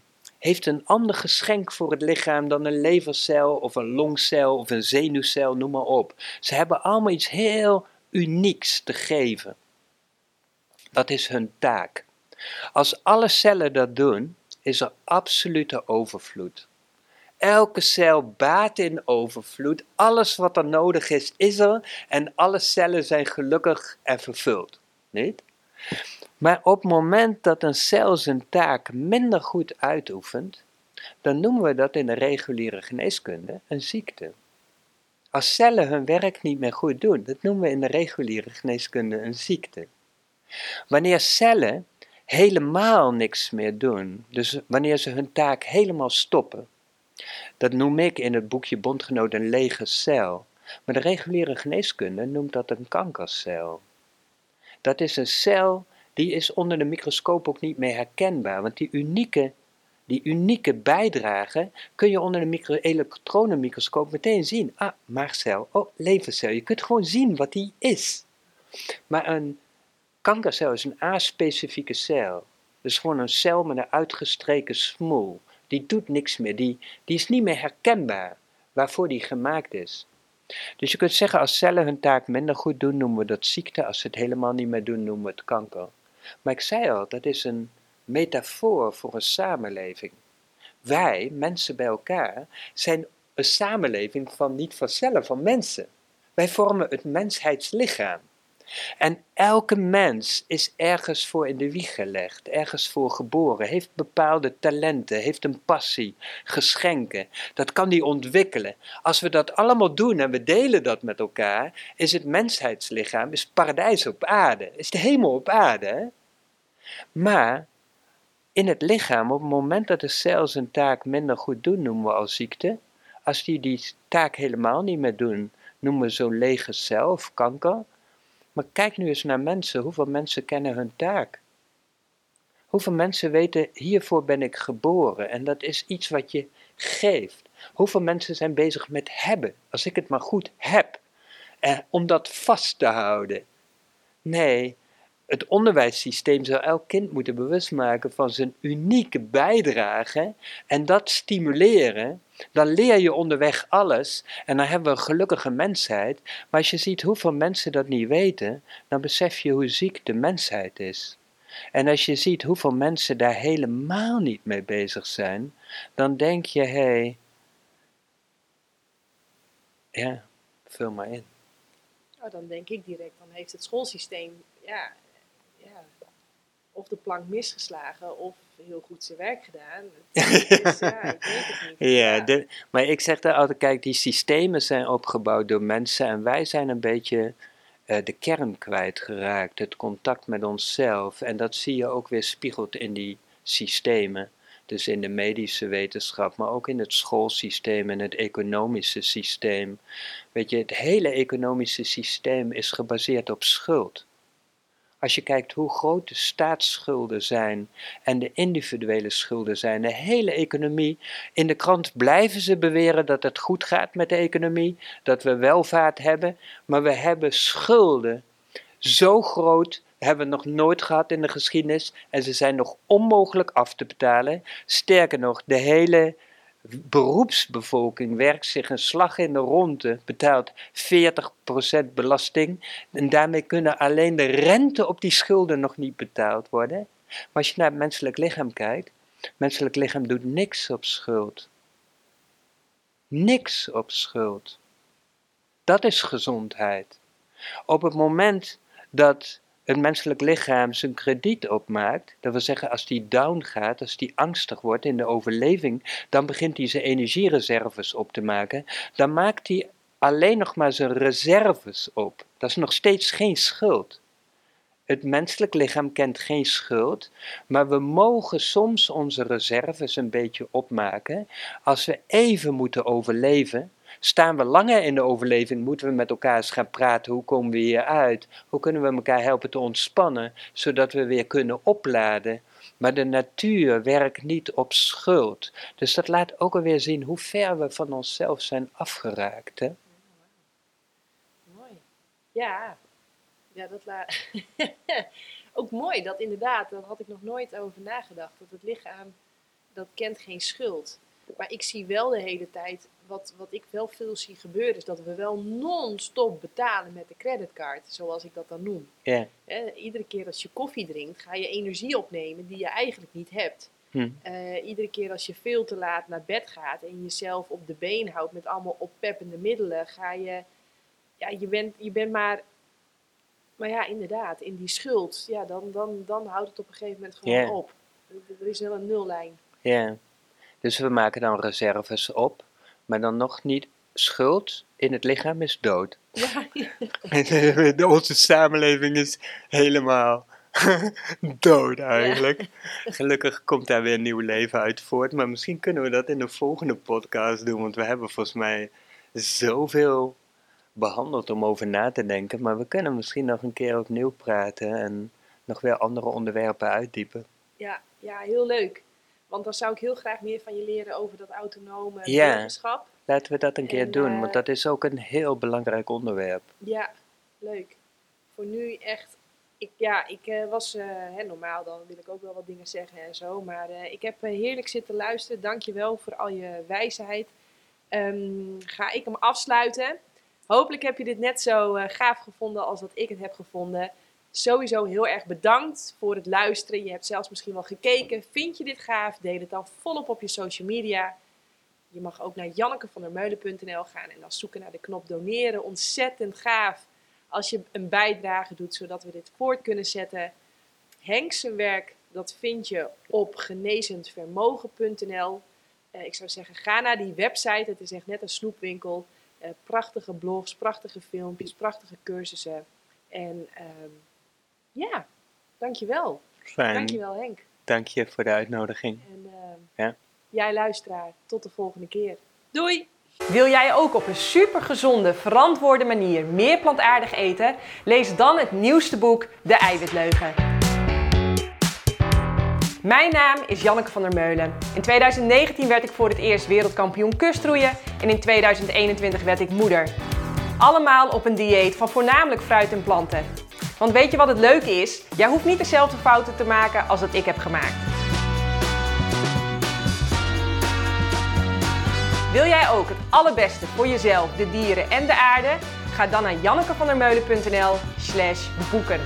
heeft een ander geschenk voor het lichaam dan een levercel of een longcel of een zenuwcel, noem maar op. Ze hebben allemaal iets heel unieks te geven. Dat is hun taak. Als alle cellen dat doen, is er absolute overvloed. Elke cel baat in overvloed. Alles wat er nodig is, is er. En alle cellen zijn gelukkig en vervuld. Niet? Maar op het moment dat een cel zijn taak minder goed uitoefent, dan noemen we dat in de reguliere geneeskunde een ziekte. Als cellen hun werk niet meer goed doen, dat noemen we in de reguliere geneeskunde een ziekte. Wanneer cellen helemaal niks meer doen, dus wanneer ze hun taak helemaal stoppen, dat noem ik in het boekje Bondgenoot een lege cel. Maar de reguliere geneeskunde noemt dat een kankercel. Dat is een cel die is onder de microscoop ook niet meer herkenbaar. Want die unieke, die unieke bijdrage kun je onder de micro elektronenmicroscoop meteen zien. Ah, maagcel, oh, levercel. Je kunt gewoon zien wat die is. Maar een kankercel is een aspecifieke cel. Dus gewoon een cel met een uitgestreken smoel. Die doet niks meer, die, die is niet meer herkenbaar waarvoor die gemaakt is. Dus je kunt zeggen, als cellen hun taak minder goed doen, noemen we dat ziekte. Als ze het helemaal niet meer doen, noemen we het kanker. Maar ik zei al, dat is een metafoor voor een samenleving. Wij, mensen bij elkaar, zijn een samenleving van niet van cellen, van mensen. Wij vormen het mensheidslichaam. En elke mens is ergens voor in de wieg gelegd, ergens voor geboren, heeft bepaalde talenten, heeft een passie, geschenken. Dat kan die ontwikkelen. Als we dat allemaal doen en we delen dat met elkaar, is het mensheidslichaam, is paradijs op aarde, is de hemel op aarde. Maar in het lichaam, op het moment dat de cel zijn taak minder goed doen, noemen we als ziekte. Als die die taak helemaal niet meer doen, noemen we zo'n lege cel of kanker. Maar kijk nu eens naar mensen. Hoeveel mensen kennen hun taak? Hoeveel mensen weten, hiervoor ben ik geboren en dat is iets wat je geeft. Hoeveel mensen zijn bezig met hebben, als ik het maar goed heb, eh, om dat vast te houden. Nee, het onderwijssysteem zou elk kind moeten bewust maken van zijn unieke bijdrage en dat stimuleren. Dan leer je onderweg alles en dan hebben we een gelukkige mensheid. Maar als je ziet hoeveel mensen dat niet weten, dan besef je hoe ziek de mensheid is. En als je ziet hoeveel mensen daar helemaal niet mee bezig zijn, dan denk je, hé, hey, ja, vul maar in.
Nou, dan denk ik direct, dan heeft het schoolsysteem ja, of de plank misgeslagen of heel goed zijn werk gedaan. Dus, ja, ik weet het niet.
Ja, de, maar ik zeg daar altijd, kijk, die systemen zijn opgebouwd door mensen en wij zijn een beetje uh, de kern kwijtgeraakt, het contact met onszelf. En dat zie je ook weer spiegeld in die systemen. Dus in de medische wetenschap, maar ook in het schoolsysteem en het economische systeem. Weet je, het hele economische systeem is gebaseerd op schuld. Als je kijkt hoe groot de staatsschulden zijn en de individuele schulden zijn, de hele economie. In de krant blijven ze beweren dat het goed gaat met de economie, dat we welvaart hebben, maar we hebben schulden zo groot hebben we nog nooit gehad in de geschiedenis en ze zijn nog onmogelijk af te betalen. Sterker nog, de hele beroepsbevolking werkt zich een slag in de ronde, betaalt 40% belasting en daarmee kunnen alleen de rente op die schulden nog niet betaald worden. Maar als je naar het menselijk lichaam kijkt, menselijk lichaam doet niks op schuld. Niks op schuld. Dat is gezondheid. Op het moment dat het menselijk lichaam zijn krediet opmaakt, dat wil zeggen als die down gaat, als die angstig wordt in de overleving, dan begint hij zijn energiereserves op te maken. Dan maakt hij alleen nog maar zijn reserves op. Dat is nog steeds geen schuld. Het menselijk lichaam kent geen schuld, maar we mogen soms onze reserves een beetje opmaken als we even moeten overleven Staan we langer in de overleving, moeten we met elkaar eens gaan praten. Hoe komen we hier uit? Hoe kunnen we elkaar helpen te ontspannen, zodat we weer kunnen opladen? Maar de natuur werkt niet op schuld. Dus dat laat ook alweer zien hoe ver we van onszelf zijn afgeraakt. Hè?
Mooi. Ja, ja dat laat. ook mooi dat inderdaad, daar had ik nog nooit over nagedacht. Dat het lichaam, dat kent geen schuld. Maar ik zie wel de hele tijd, wat, wat ik wel veel zie gebeuren, is dat we wel non-stop betalen met de creditcard, zoals ik dat dan noem. Iedere keer als je koffie drinkt, ga je energie opnemen die je eigenlijk niet hebt.
Hm.
Eh, iedere keer als je veel te laat naar bed gaat en jezelf op de been houdt met allemaal oppeppende middelen, ga je, ja, je bent, je bent maar, maar ja, inderdaad, in die schuld, ja, dan, dan, dan houdt het op een gegeven moment gewoon op. Er is wel een nullijn.
Ja. Dus we maken dan reserves op, maar dan nog niet schuld in het lichaam is dood.
Ja.
Onze samenleving is helemaal dood eigenlijk. Gelukkig komt daar weer een nieuw leven uit voort. Maar misschien kunnen we dat in de volgende podcast doen. Want we hebben volgens mij zoveel behandeld om over na te denken. Maar we kunnen misschien nog een keer opnieuw praten en nog weer andere onderwerpen uitdiepen.
Ja, ja heel leuk. Want dan zou ik heel graag meer van je leren over dat autonome
ja,
burgerschap.
Laten we dat een keer doen, want
eh,
dat is ook een heel belangrijk onderwerp.
Ja, leuk. Voor nu echt. Ik, ja, ik uh, was uh, hè, normaal, dan wil ik ook wel wat dingen zeggen en zo. Maar ik heb heerlijk zitten luisteren. Dank je wel voor al je wijsheid. Um, ga ik hem afsluiten. Hopelijk heb je dit net zo gaaf gevonden als dat ik het heb gevonden sowieso heel erg bedankt voor het luisteren. Je hebt zelfs misschien wel gekeken. Vind je dit gaaf? Deel het dan volop op je social media. Je mag ook naar jannekevandermeulen.nl gaan en dan zoeken naar de knop doneren. Ontzettend gaaf als je een bijdrage doet, zodat we dit voort kunnen zetten. Henk werk, dat vind je op genezendvermogen.nl. Uh, ik zou zeggen, ga naar die website. Het is echt net een snoepwinkel. Uh, prachtige blogs, prachtige filmpjes, prachtige cursussen. En uh, ja, dankjewel.
Fijn.
Dankjewel Henk.
Dank je voor de uitnodiging.
En uh,
ja.
jij luisteraar, tot de volgende keer. Doei! Wil jij ook op een supergezonde, verantwoorde manier meer plantaardig eten? Lees dan het nieuwste boek De Eiwitleugen. Mijn naam is Janneke van der Meulen. In 2019 werd ik voor het eerst wereldkampioen kustroeien en in 2021 werd ik moeder. Allemaal op een dieet van voornamelijk fruit en planten. Want weet je wat het leuke is? Jij hoeft niet dezelfde fouten te maken als dat ik heb gemaakt. Wil jij ook het allerbeste voor jezelf, de dieren en de aarde? Ga dan naar jannekevandermeulen.nl slash boeken.